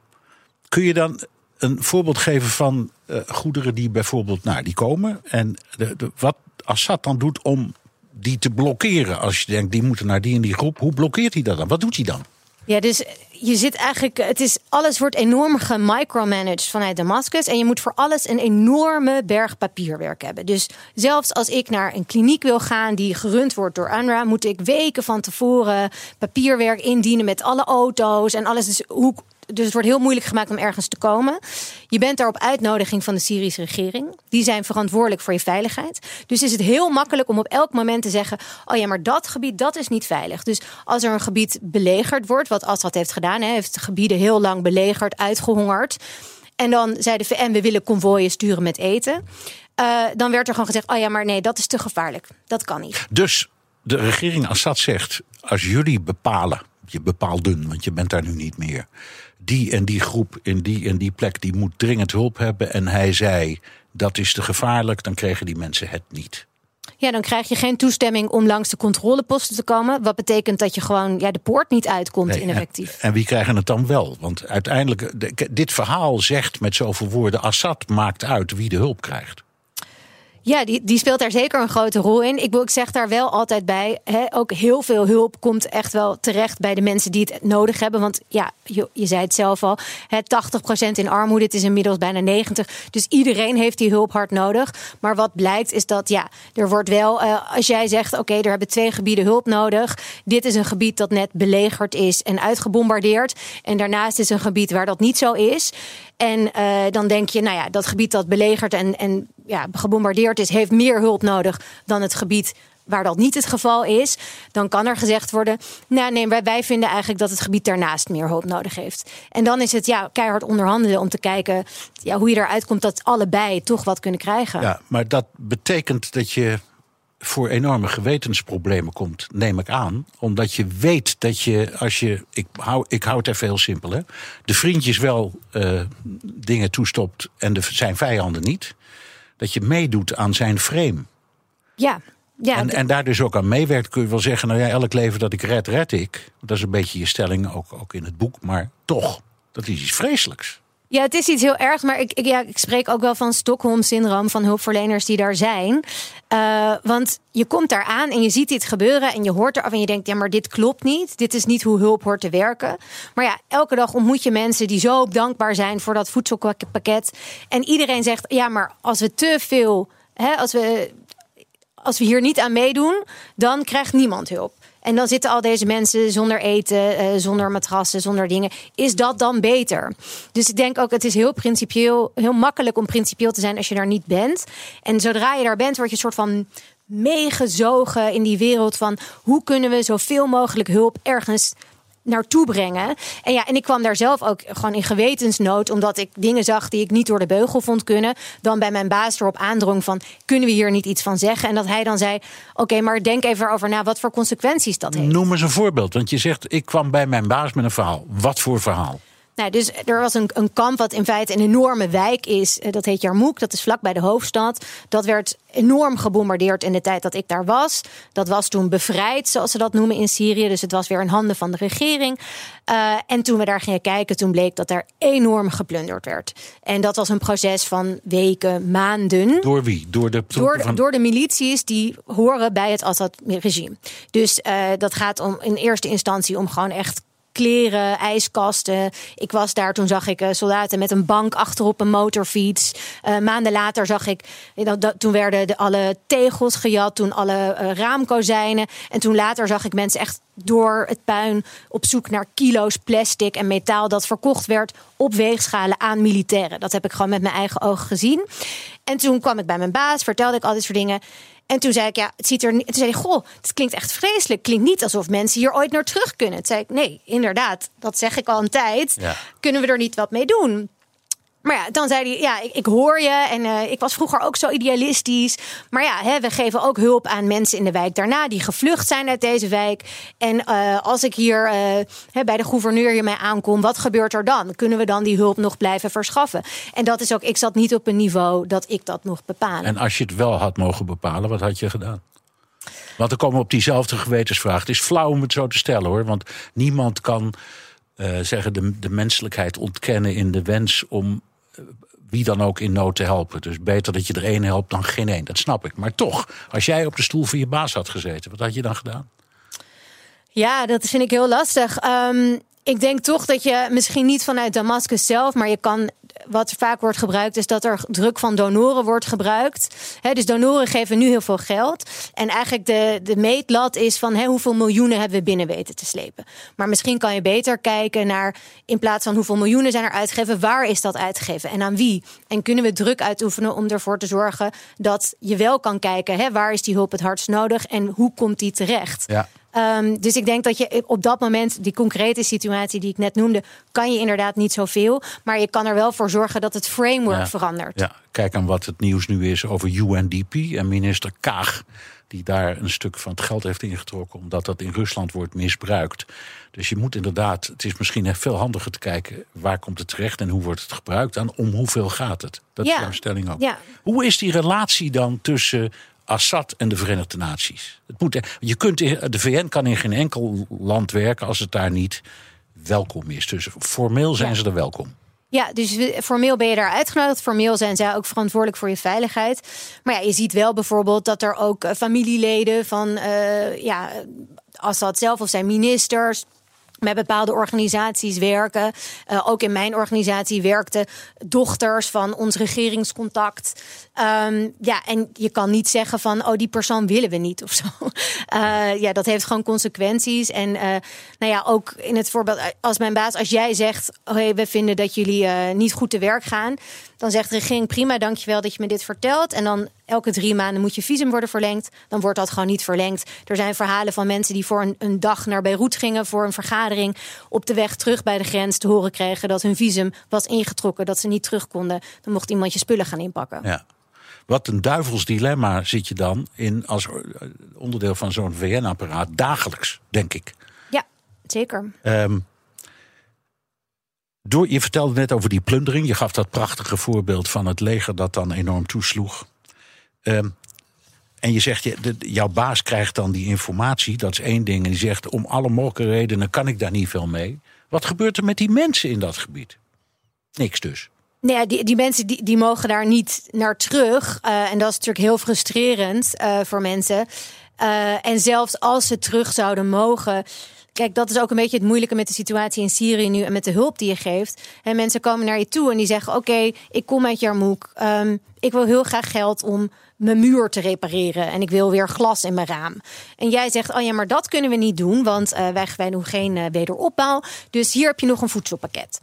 kun je dan een voorbeeld geven van goederen die bijvoorbeeld nou, die komen. En de, wat Assad dan doet om die te blokkeren. Als je denkt, die moeten naar die en die groep. Hoe blokkeert hij dat dan? Wat doet hij dan? Ja, dus je zit eigenlijk, het is, alles wordt enorm gemicromanaged vanuit Damascus. En je moet voor alles een enorme berg papierwerk hebben. Dus zelfs als ik naar een kliniek wil gaan die gerund wordt door UNRWA, moet ik weken van tevoren papierwerk indienen met alle auto's en alles. Dus hoe, dus het wordt heel moeilijk gemaakt om ergens te komen. Je bent daar op uitnodiging van de Syrische regering. Die zijn verantwoordelijk voor je veiligheid. Dus is het heel makkelijk om op elk moment te zeggen: Oh ja, maar dat gebied dat is niet veilig. Dus als er een gebied belegerd wordt, wat Assad heeft gedaan, hij heeft gebieden heel lang belegerd, uitgehongerd. En dan zei de VN: We willen konvooien sturen met eten. Uh, dan werd er gewoon gezegd: Oh ja, maar nee, dat is te gevaarlijk. Dat kan niet. Dus de regering Assad zegt: Als jullie bepalen je bepaalden, want je bent daar nu niet meer. Die en die groep in die en die plek, die moet dringend hulp hebben. En hij zei, dat is te gevaarlijk, dan kregen die mensen het niet. Ja, dan krijg je geen toestemming om langs de controleposten te komen. Wat betekent dat je gewoon ja, de poort niet uitkomt, nee, ineffectief. En, en, wie krijgen het dan wel? Want uiteindelijk, dit verhaal zegt met zoveel woorden: Assad maakt uit wie de hulp krijgt. Ja, die, die speelt daar zeker een grote rol in. Ik, ik zeg daar wel altijd bij. Hè, ook heel veel hulp komt echt wel terecht bij de mensen die het nodig hebben. Want ja, je, je zei het zelf al. Hè, 80% in armoede, het is inmiddels bijna 90%. Dus iedereen heeft die hulp hard nodig. Maar wat blijkt is dat ja, er wordt wel. Uh, als jij zegt, oké, er hebben twee gebieden hulp nodig. Dit is een gebied dat net belegerd is en uitgebombardeerd. En daarnaast is een gebied waar dat niet zo is. En uh, dan denk je, nou ja, dat gebied dat belegerd en, en ja, gebombardeerd is, heeft meer hulp nodig dan het gebied waar dat niet het geval is, dan kan er gezegd worden: nou nee, wij, wij vinden eigenlijk dat het gebied daarnaast meer hulp nodig heeft. En dan is het ja, keihard onderhandelen om te kijken ja, hoe je eruit komt dat allebei toch wat kunnen krijgen. Ja, maar dat betekent dat je voor enorme gewetensproblemen komt, neem ik aan. Omdat je weet dat je, als je. Ik hou, ik hou het even heel simpel, hè. De vriendjes wel uh, dingen toestopt en de, zijn vijanden niet. Dat je meedoet aan zijn frame. Ja. Ja, en, en daar dus ook aan meewerkt, kun je wel zeggen: nou ja, elk leven dat ik red, red ik. Dat is een beetje je stelling, ook, ook in het boek. Maar toch, dat is iets vreselijks. Ja, het is iets heel ergs, maar ik, ik, ja, ik spreek ook wel van Stockholm-syndroom van hulpverleners die daar zijn. Uh, want je komt daar aan en je ziet dit gebeuren en je hoort eraf en je denkt, ja, maar dit klopt niet. Dit is niet hoe hulp hoort te werken. Maar ja, elke dag ontmoet je mensen die zo dankbaar zijn voor dat voedselpakket. En iedereen zegt, ja, maar als we te veel, hè, als we als we hier niet aan meedoen, dan krijgt niemand hulp. En dan zitten al deze mensen zonder eten, uh, zonder matrassen, zonder dingen. Is dat dan beter? Dus ik denk ook, het is heel principieel, heel makkelijk om principieel te zijn als je daar niet bent. En zodra je daar bent, word je een soort van meegezogen in die wereld van hoe kunnen we zoveel mogelijk hulp ergens naartoe brengen. En ja, en ik kwam daar zelf ook gewoon in gewetensnood, omdat ik dingen zag die ik niet door de beugel vond kunnen. Dan bij mijn baas erop aandrong van, kunnen we hier niet iets van zeggen? En dat hij dan zei, oké, maar denk even over na wat voor consequenties dat heeft. Noem eens een voorbeeld, want je zegt, ik kwam bij mijn baas met een verhaal. Wat voor verhaal? Nou, dus er was een, een kamp wat in feite een enorme wijk is. Eh, dat heet Jarmouk, dat is vlak bij de hoofdstad. Dat werd enorm gebombardeerd in de tijd dat ik daar was. Dat was toen bevrijd, zoals ze dat noemen in Syrië. Dus het was weer in handen van de regering. Uh, en toen we daar gingen kijken, toen bleek dat er enorm geplunderd werd. En dat was een proces van weken, maanden. Door wie? Door de, door, van... door de milities die horen bij het Assad-regime. Dus uh, dat gaat om in eerste instantie om gewoon echt kleren, ijskasten. Ik was daar, toen zag ik uh, soldaten met een bank achterop een motorfiets. Uh, maanden later zag ik, dat, toen werden de, alle tegels gejat, toen alle uh, raamkozijnen. En toen later zag ik mensen echt door het puin op zoek naar kilo's plastic en metaal dat verkocht werd op weegschalen aan militairen. Dat heb ik gewoon met mijn eigen ogen gezien. En toen kwam ik bij mijn baas, vertelde ik al dit soort dingen. En toen zei ik, ja, het ziet er niet. Toen zei hij, goh, het klinkt echt vreselijk. Klinkt niet alsof mensen hier ooit naar terug kunnen. Toen zei ik, nee, inderdaad, dat zeg ik al een tijd. Kunnen we er niet wat mee doen? Maar ja, dan zei hij, ja, ik, ik hoor je. En uh, ik was vroeger ook zo idealistisch. Maar ja, hè, we geven ook hulp aan mensen in de wijk daarna... die gevlucht zijn uit deze wijk. En uh, als ik hier uh, hè, bij de gouverneur hiermee aankom... wat gebeurt er dan? Kunnen we dan die hulp nog blijven verschaffen? En dat is ook, ik zat niet op een niveau dat ik dat mocht bepalen. En als je het wel had mogen bepalen, wat had je gedaan? Want dan komen we op diezelfde gewetensvraag. Het is flauw om het zo te stellen hoor. Want niemand kan zeggen de, de menselijkheid ontkennen in de wens om wie dan ook in nood te helpen. Dus beter dat je er één helpt dan geen één. Dat snap ik. Maar toch, als jij op de stoel van je baas had gezeten, wat had je dan gedaan? Ja, dat vind ik heel lastig. Ehm, ik denk toch dat je misschien niet vanuit Damascus zelf, maar je kan. Wat vaak wordt gebruikt, is dat er druk van donoren wordt gebruikt. dus donoren geven nu heel veel geld. En eigenlijk de, de meetlat is van hoeveel miljoenen hebben we binnen weten te slepen. Maar misschien kan je beter kijken naar, in plaats van hoeveel miljoenen zijn er uitgegeven, waar is dat uitgegeven en aan wie? En kunnen we druk uitoefenen om ervoor te zorgen dat je wel kan kijken, waar is die hulp het hardst nodig en hoe komt die terecht? Ja. Um, dus ik denk dat je op dat moment, die concrete situatie die ik net noemde, kan je inderdaad niet zoveel. Maar je kan er wel voor zorgen dat het framework verandert. Ja, kijk aan wat het nieuws nu is over UNDP en minister Kaag. Die daar een stuk van het geld heeft ingetrokken, omdat dat in Rusland wordt misbruikt. Dus je moet inderdaad, het is misschien veel handiger te kijken waar komt het terecht en hoe wordt het gebruikt en om hoeveel gaat het. Dat is jouw stelling ook. Ja. Hoe is die relatie dan tussen Assad en de Verenigde Naties. Het moet, je kunt, de VN kan in geen enkel land werken als het daar niet welkom is. Dus formeel zijn ze er welkom. Ja, dus formeel ben je daar uitgenodigd. Formeel zijn zij ook verantwoordelijk voor je veiligheid. Maar ja, je ziet wel bijvoorbeeld dat er ook eh, familieleden van uh, ja, Assad zelf of zijn ministers met bepaalde organisaties werken. Uh, ook in mijn organisatie werkten dochters van ons regeringscontact. Um, ja, en je kan niet zeggen van, oh, die persoon willen we niet of zo. Uh, ja, dat heeft gewoon consequenties. En uh, nou ja, ook in het voorbeeld, als mijn baas, als jij zegt, hey, we vinden dat jullie niet goed te werk gaan, dan zegt de regering, prima, dankjewel dat je me dit vertelt. En dan elke drie maanden moet je visum worden verlengd. Dan wordt dat gewoon niet verlengd. Er zijn verhalen van mensen die voor een, een, dag naar Beirut gingen voor een vergadering. Op de weg terug bij de grens te horen kregen dat hun visum was ingetrokken, dat ze niet terug konden. Dan mocht iemand je spullen gaan inpakken. Ja. Wat een duivels dilemma zit je dan in als onderdeel van zo'n VN-apparaat dagelijks, denk ik. Ja, zeker. Um, je vertelde net over die plundering. Je gaf dat prachtige voorbeeld van het leger dat dan enorm toesloeg. Um, en je zegt, je, jouw baas krijgt dan die informatie, dat is één ding. En die zegt, om alle mogelijke redenen kan ik daar niet veel mee. Wat gebeurt er met die mensen in dat gebied? Niks dus. Nee, nou die, die mensen die, die mogen daar niet naar terug. Uh, en dat is natuurlijk heel frustrerend uh, voor mensen. Uh, en zelfs als ze terug zouden mogen, Kijk, dat is ook een beetje het moeilijke met de situatie in Syrië nu en met de hulp die je geeft. En mensen komen naar je toe en die zeggen: Oké, ik kom uit Jarmouk. Um, ik wil heel graag geld om mijn muur te repareren en ik wil weer glas in mijn raam. En jij zegt, oh ja, maar dat kunnen we niet doen, want uh, wij, wij doen geen uh, wederopbouw. Dus hier heb je nog een voedselpakket.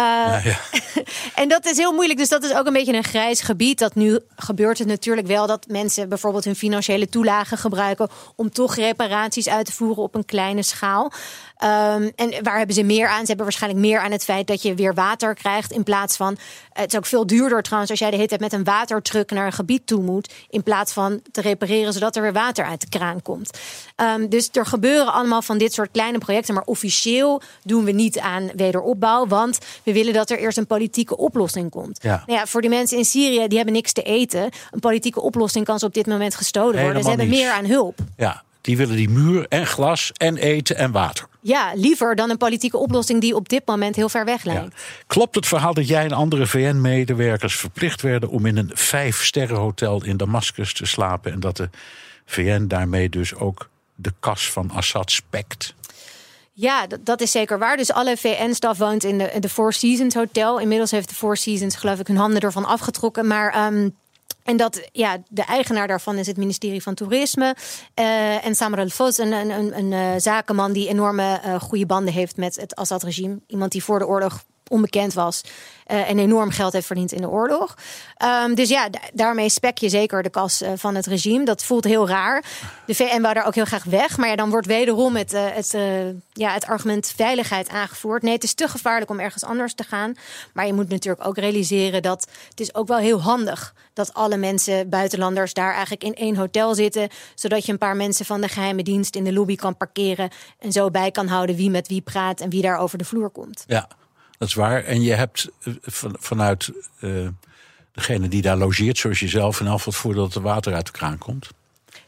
Ja, ja. en dat is heel moeilijk. Dus dat is ook een beetje een grijs gebied. Dat nu gebeurt het natuurlijk wel dat mensen bijvoorbeeld hun financiële toelagen gebruiken om toch reparaties uit te voeren op een kleine schaal. Um, en waar hebben ze meer aan? Ze hebben waarschijnlijk meer aan het feit dat je weer water krijgt. In plaats van. Het is ook veel duurder trouwens als jij de hele tijd met een watertruck naar een gebied toe moet. In plaats van te repareren zodat er weer water uit de kraan komt. Um, dus er gebeuren allemaal van dit soort kleine projecten. Maar officieel doen we niet aan wederopbouw. Want we willen dat er eerst een politieke oplossing komt. Ja. Nou ja, voor die mensen in Syrië, die hebben niks te eten. Een politieke oplossing kan ze op dit moment gestolen worden. Ze hebben meer aan hulp. Ja, die willen die muur en glas en eten en water. Ja, liever dan een politieke oplossing die op dit moment heel ver weg lijkt. Ja. Klopt het verhaal dat jij en andere VN-medewerkers verplicht werden om in een vijf-sterrenhotel in Damascus te slapen en dat de VN daarmee dus ook de kas van Assad spekt? Ja, dat, is zeker waar. Dus alle VN-staf woont in de, de Four Seasons Hotel. Inmiddels heeft de Four Seasons, geloof ik, hun handen ervan afgetrokken. Maar um, en dat, ja, de eigenaar daarvan is het ministerie van Toerisme. Uh, en Samar al-Fos, een, een, een, een uh, zakenman die enorme uh, goede banden heeft met het Assad-regime. Iemand die voor de oorlog onbekend was uh, en enorm geld heeft verdiend in de oorlog. Um, dus ja, daarmee spek je zeker de kas uh, van het regime. Dat voelt heel raar. De VN wou daar ook heel graag weg. Maar ja, dan wordt wederom het, uh, het, ja, het argument veiligheid aangevoerd. Nee, het is te gevaarlijk om ergens anders te gaan. Maar je moet natuurlijk ook realiseren dat het is ook wel heel handig dat alle mensen, buitenlanders, daar eigenlijk in één hotel zitten. Zodat je een paar mensen van de geheime dienst in de lobby kan parkeren. En zo bij kan houden wie met wie praat en wie daar over de vloer komt. Ja, dat is waar. En je hebt eh, vanuit uh, degene die daar logeert, zoals jezelf, in afval voordat er water uit de kraan komt.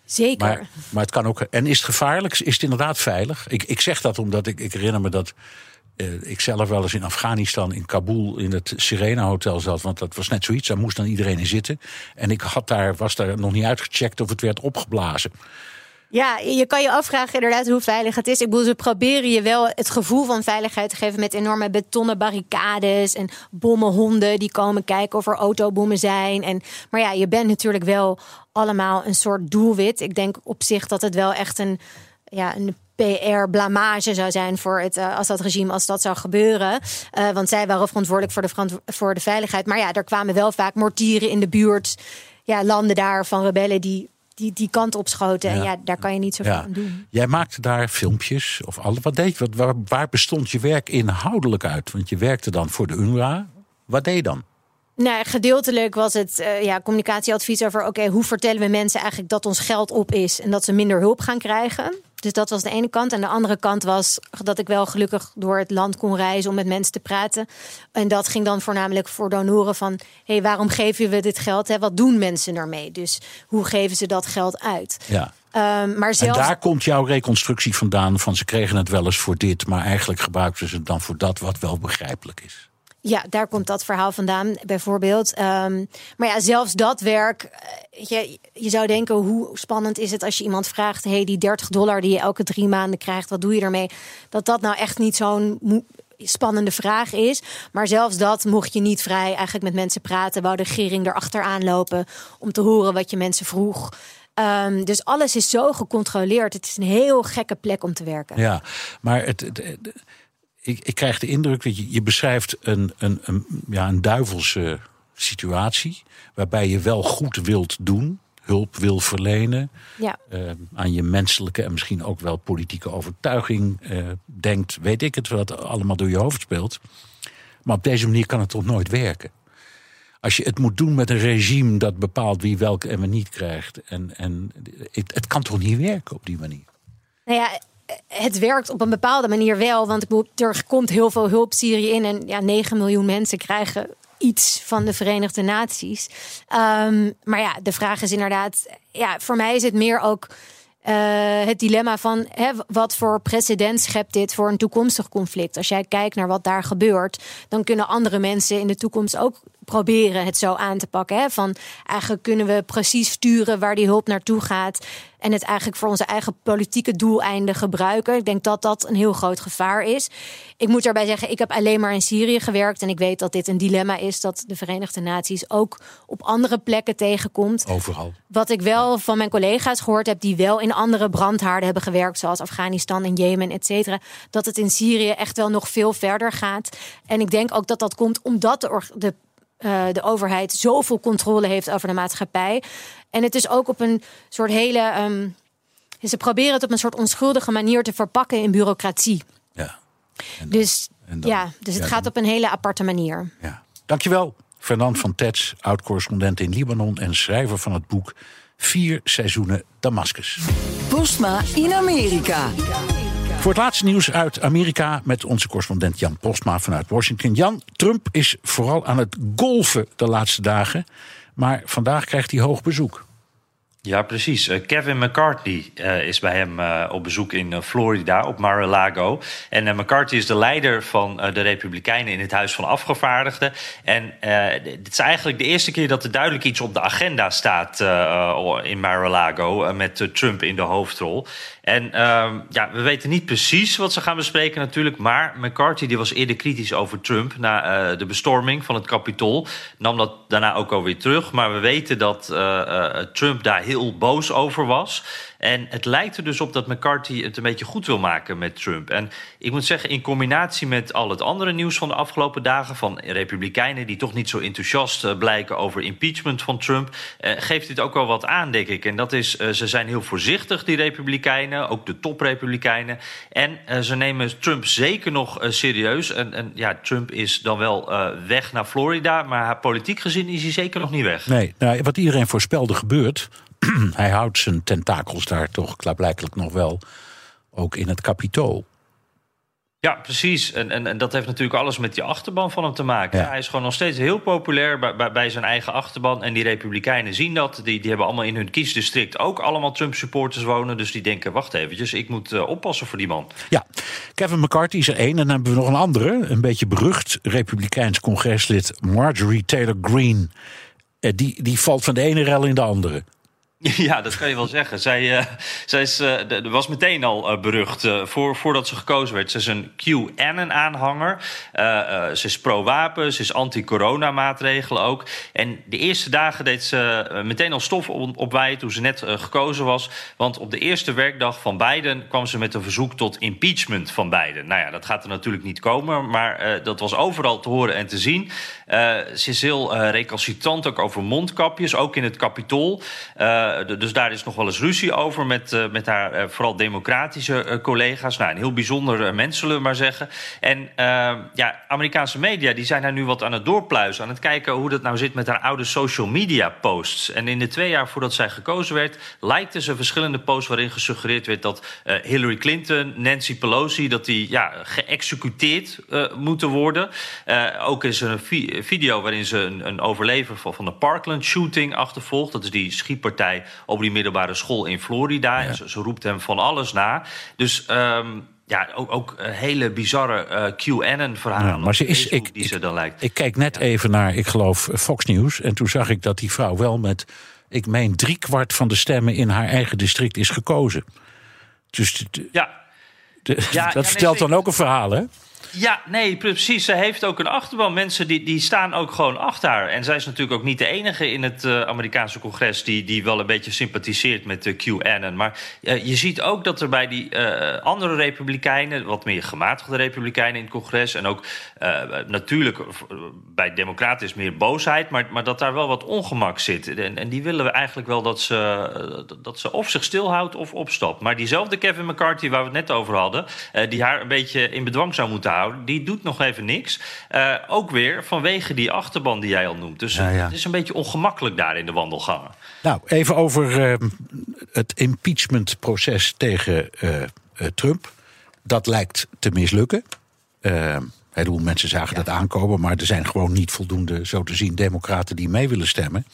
Zeker. Maar, maar het kan ook. En is het gevaarlijk? Is het inderdaad veilig? Ik, ik zeg dat omdat ik, ik herinner me dat uh, ik zelf wel eens in Afghanistan, in Kabul, in het Serena Hotel zat. Want dat was net zoiets, daar moest dan iedereen in zitten. En ik had daar, was daar nog niet uitgecheckt of het werd opgeblazen. Ja, je kan je afvragen inderdaad hoe veilig het is. Ik bedoel, ze proberen je wel het gevoel van veiligheid te geven met enorme betonnen barricades en bommenhonden die komen kijken of er autobommen zijn. En, maar ja, je bent natuurlijk wel allemaal een soort doelwit. Ik denk op zich dat het wel echt een, ja, een PR-blamage zou zijn voor het uh, dat regime als dat zou gebeuren. Uh, want zij waren verantwoordelijk voor de, voor de veiligheid. Maar ja, er kwamen wel vaak mortieren in de buurt. Ja, landen daar van rebellen die die, die kant op schoten. En ja, daar kan je niet zoveel ja. aan doen. Jij maakte daar filmpjes of alles. Wat deed je? Wat, waar, waar bestond je werk inhoudelijk uit? Want je werkte dan voor de UNRWA. Wat deed je dan? Nou, gedeeltelijk was het uh, ja, communicatieadvies over: oké, hoe vertellen we mensen eigenlijk dat ons geld op is en dat ze minder hulp gaan krijgen? Dus dat was de ene kant. En de andere kant was dat ik wel gelukkig door het land kon reizen om met mensen te praten. En dat ging dan voornamelijk voor donoren van... hé, hey, waarom geven we dit geld? Hè? Wat doen mensen ermee? Dus hoe geven ze dat geld uit? Ja. Um, maar zelfs... En daar komt jouw reconstructie vandaan van ze kregen het wel eens voor dit... maar eigenlijk gebruikten ze het dan voor dat wat wel begrijpelijk is. Ja, daar komt dat verhaal vandaan, bijvoorbeeld. Um, maar ja, zelfs dat werk. Eh, je, je zou denken, hoe spannend is het als je iemand vraagt: hey, die 30 dollar die je elke drie maanden krijgt, wat doe je ermee? Dat dat nou echt niet zo'n spannende vraag is. Maar zelfs dat mocht je niet vrij eigenlijk met mensen praten. Wou de regering erachteraan lopen om te horen wat je mensen vroeg. Um, dus alles is zo gecontroleerd. Het is een heel gekke plek om te werken. Ja, maar het, ik, ik krijg de indruk dat je, je beschrijft een, een, een, ja, een duivelse situatie. Waarbij je wel goed wilt doen, hulp wil verlenen. Ja. Uh, aan je menselijke en misschien ook wel politieke overtuiging uh, denkt. Weet ik het, wat allemaal door je hoofd speelt. Maar op deze manier kan het toch nooit werken. Als je het moet doen met een regime dat bepaalt wie welke en we niet krijgt. En, en het, het kan toch niet werken op die manier? Nou ja, het werkt op een bepaalde manier wel. Want er komt heel veel hulp Syrië in. En ja, 9 miljoen mensen krijgen iets van de Verenigde Naties. Um, maar ja, de vraag is inderdaad. Ja, voor mij is het meer ook. Uh, het dilemma van wat voor precedent schept dit voor een toekomstig conflict? Als jij kijkt naar wat daar gebeurt, dan kunnen andere mensen in de toekomst ook proberen het zo aan te pakken. Hè? Van eigenlijk kunnen we precies sturen waar die hulp naartoe gaat. En het eigenlijk voor onze eigen politieke doeleinden gebruiken. Ik denk dat dat een heel groot gevaar is. Ik moet daarbij zeggen, ik heb alleen maar in Syrië gewerkt. En ik weet dat dit een dilemma is dat de Verenigde Naties ook op andere plekken tegenkomt. Overal. Wat ik wel van mijn collega's gehoord heb, die wel in andere brandhaarden hebben gewerkt, zoals Afghanistan en Jemen, et cetera. Dat het in Syrië echt wel nog veel verder gaat. En ik denk ook dat dat komt omdat de, de uh, de overheid zoveel controle heeft over de maatschappij. En het is ook op een soort hele. Um, ze proberen het op een soort onschuldige manier te verpakken in bureaucratie. Ja. dus ja, dus het gaat op een hele aparte manier. Ja. Dankjewel, Fernand van Tets, oud-correspondent in Libanon en schrijver van het boek Vier seizoenen Damascus. Postma in Amerika. Voor het laatste nieuws uit Amerika met onze correspondent Jan Postma vanuit Washington. Jan, Trump is vooral aan het golven de laatste dagen. Maar vandaag krijgt hij hoog bezoek. Ja, precies. Uh, Kevin McCarthy uh, is bij hem uh, op bezoek in Florida, op Mar-a-Lago. En McCarthy is de leider van de Republikeinen in het Huis van Afgevaardigden. En dit is eigenlijk de eerste keer dat er duidelijk iets op de agenda staat in Mar-a-Lago... met Trump in de hoofdrol. En ehm, ja, we weten niet precies wat ze gaan bespreken natuurlijk. Maar McCarthy die was eerder kritisch over Trump na de bestorming van het Capitool. Nam dat daarna ook alweer terug. Maar we weten dat Trump daar heel boos over was. En het lijkt er dus op dat McCarthy het een beetje goed wil maken met Trump. En ik moet zeggen, in combinatie met al het andere nieuws van de afgelopen dagen... van republikeinen die toch niet zo enthousiast eh, blijken over impeachment van Trump... Eh, geeft dit ook wel wat aan, denk ik. En dat is, eh, ze zijn heel voorzichtig, die republikeinen, ook de toprepublikeinen. En ze nemen Trump zeker nog serieus. En, en, ja, Trump is dan wel weg naar Florida... maar politiek gezien is hij zeker nog niet weg. Nee, nou, wat iedereen voorspelde gebeurt... hij houdt zijn tentakels daar toch klaarblijkelijk nog wel ook in het kapitool. Ja, precies. En, en, en dat heeft natuurlijk alles met die achterban van hem te maken. Ja. Hij is gewoon nog steeds heel populair bij, bij, bij zijn eigen achterban. En die Republikeinen zien dat. Die, die hebben allemaal in hun kiesdistrict ook allemaal Trump-supporters wonen. Dus die denken, wacht eventjes, ik moet eh, oppassen voor die man. Ja, Kevin McCarthy is er één. En dan hebben we nog een andere, een beetje berucht Republikeins congreslid Marjorie Taylor Greene. Eh, die, die valt van de ene rel in de andere. Ja, dat kan je wel zeggen. Zij, uh, zij is, de, was meteen al uh, berucht voor, voordat ze gekozen werd. Ze is een QAnon-aanhanger. ze is pro-wapen, ze is anti-corona-maatregelen ook. En de eerste dagen deed ze meteen al stof op, opwijden toen ze net gekozen was. Want op de eerste werkdag van Biden kwam ze met een verzoek tot impeachment van Biden. Nou ja, dat gaat er natuurlijk niet komen, maar dat was overal te horen en te zien. ze is heel recalcitrant ook over mondkapjes, ook in het kapitool. Dus daar is nog wel eens ruzie over met, uh, met haar uh, vooral democratische collega's. Nou, een heel bijzonder mens, zullen we maar zeggen. En ja, Amerikaanse media die zijn daar nu wat aan het doorpluizen. Aan het kijken hoe dat nou zit met haar oude social media posts. En in de twee jaar voordat zij gekozen werd... lijkten ze verschillende posts waarin gesuggereerd werd... dat Hillary Clinton, Nancy Pelosi... dat die ja, geëxecuteerd moeten worden. ook is er een vi video waarin ze een, een overlever van, van de Parkland shooting achtervolgt. Dat is die schietpartij over die middelbare school in Florida. Ja. Ze, ze, roept hem van alles na. Dus um, ja, ook, ook hele bizarre uh, QAnon-verhalen. Ja, maar ze is, ik, die ze dan lijkt. Ik kijk net ja. even naar, ik geloof, Fox News. En toen zag ik dat die vrouw wel met, ik meen, driekwart van de stemmen in haar eigen district is gekozen. Dus de, ja. De, ja, dat vertelt nee, dan ook een verhaal, hè? Ja, nee, precies. Ze heeft ook een achterban. Mensen die, die staan ook gewoon achter haar. En zij is natuurlijk ook niet de enige in het uh, Amerikaanse congres... Die, die wel een beetje sympathiseert met de QAnon. Maar uh, je ziet ook dat er bij die uh, andere republikeinen... wat meer gematigde republikeinen in het congres... en ook natuurlijk bij democraten is meer boosheid... Maar, maar dat daar wel wat ongemak zit. En, en die willen we eigenlijk wel dat ze, dat ze of zich stilhoudt of opstapt. Maar diezelfde Kevin McCarthy waar we het net over hadden... die haar een beetje in bedwang zou moeten houden die doet nog even niks. Uh, ook weer vanwege die achterban die jij al noemt. Dus ja, ja. het is een beetje ongemakkelijk daar in de wandelgangen. Nou, even over uh, het impeachmentproces tegen uh, Trump. Dat lijkt te mislukken. een heleboel mensen zagen ja. dat aankomen, maar er zijn gewoon niet voldoende, zo te zien, democraten die mee willen stemmen.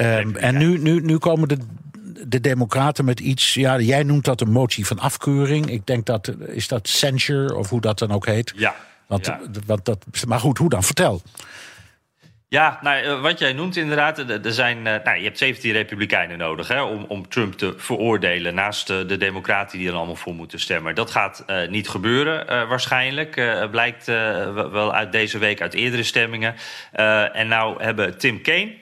Um, en nu, nu, nu komen de de Democraten met iets. Ja, jij noemt dat een motie van afkeuring. Ik denk dat. Is dat censure of hoe dat dan ook heet? Ja. Want, ja. want dat, maar goed, hoe dan? Vertel. Ja, nou, wat jij noemt inderdaad, er zijn, nou, je hebt 17 republikeinen nodig hè, om, om Trump te veroordelen. Naast de democraten die er allemaal voor moeten stemmen. Dat gaat uh, niet gebeuren uh, waarschijnlijk. Uh, blijkt wel uit deze week uit eerdere stemmingen. en nou hebben Tim Kaine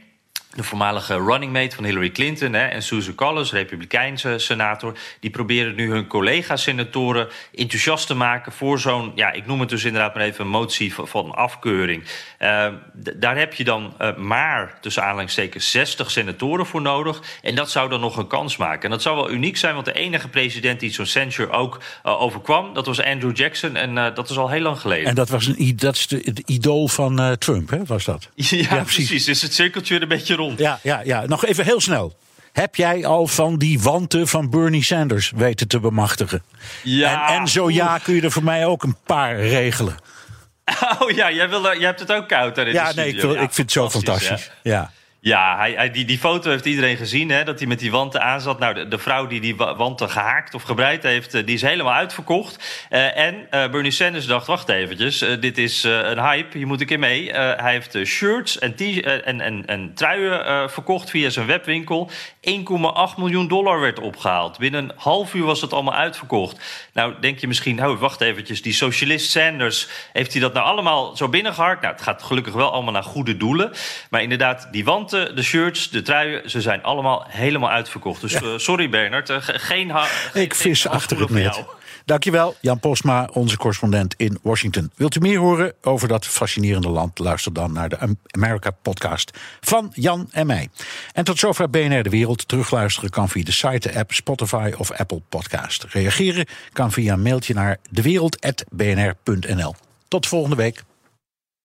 de voormalige running mate van Hillary Clinton hè, en Susan Collins, republikeinse senator, die proberen nu hun collega-senatoren enthousiast te maken voor zo'n, ja, ik noem het dus inderdaad maar even een motie van, van afkeuring. Uh, daar heb je dan uh, maar tussen aanhalingstekens 60 senatoren voor nodig. En dat zou dan nog een kans maken. En dat zou wel uniek zijn, want de enige president die zo'n censure ook uh, overkwam, dat was Andrew Jackson. En dat is al heel lang geleden. En dat was een, dat is de, het idool van Trump, hè? Was dat? Ja, ja precies. precies. Dus het cirkeltje een beetje rond. Ja, ja, ja. Nog even heel snel. Heb jij al van die wanten van Bernie Sanders weten te bemachtigen? Ja. En, en zo ja, kun je er voor mij ook een paar regelen. Oh ja, jij, wil, jij hebt het ook koud daar in ja, de nee, studio. ik, wil, ik vind het zo fantastisch. Ja. Ja, hij, hij, die, die foto heeft iedereen gezien, hè, dat hij met die wanten aan zat. Nou, de, de vrouw die die wanten gehaakt of gebreid heeft, die is helemaal uitverkocht. Uh, en uh, Bernie Sanders dacht, wacht eventjes, dit is een hype, hier moet ik in mee. hij heeft shirts en, en, en, en truien verkocht via zijn webwinkel. 1,8 miljoen dollar werd opgehaald. Binnen een half uur was het allemaal uitverkocht. Nou, denk je misschien, oh, wacht eventjes, die socialist Sanders, heeft hij dat nou allemaal zo binnengeharkt? Nou, het gaat gelukkig wel allemaal naar goede doelen. Maar inderdaad, die wanten de shirts, de truien, ze zijn allemaal helemaal uitverkocht. Dus ja. uh, sorry Bernard, uh, geen... Ik vis geen achter het net. Dankjewel, Jan Postma, onze correspondent in Washington. Wilt u meer horen over dat fascinerende land? Luister dan naar de America-podcast van Jan en mij. En tot zover BNR De Wereld. Terugluisteren kan via de site, de app, Spotify of Apple Podcast. Reageren kan via een mailtje naar dewereld.bnr.nl. Tot volgende week.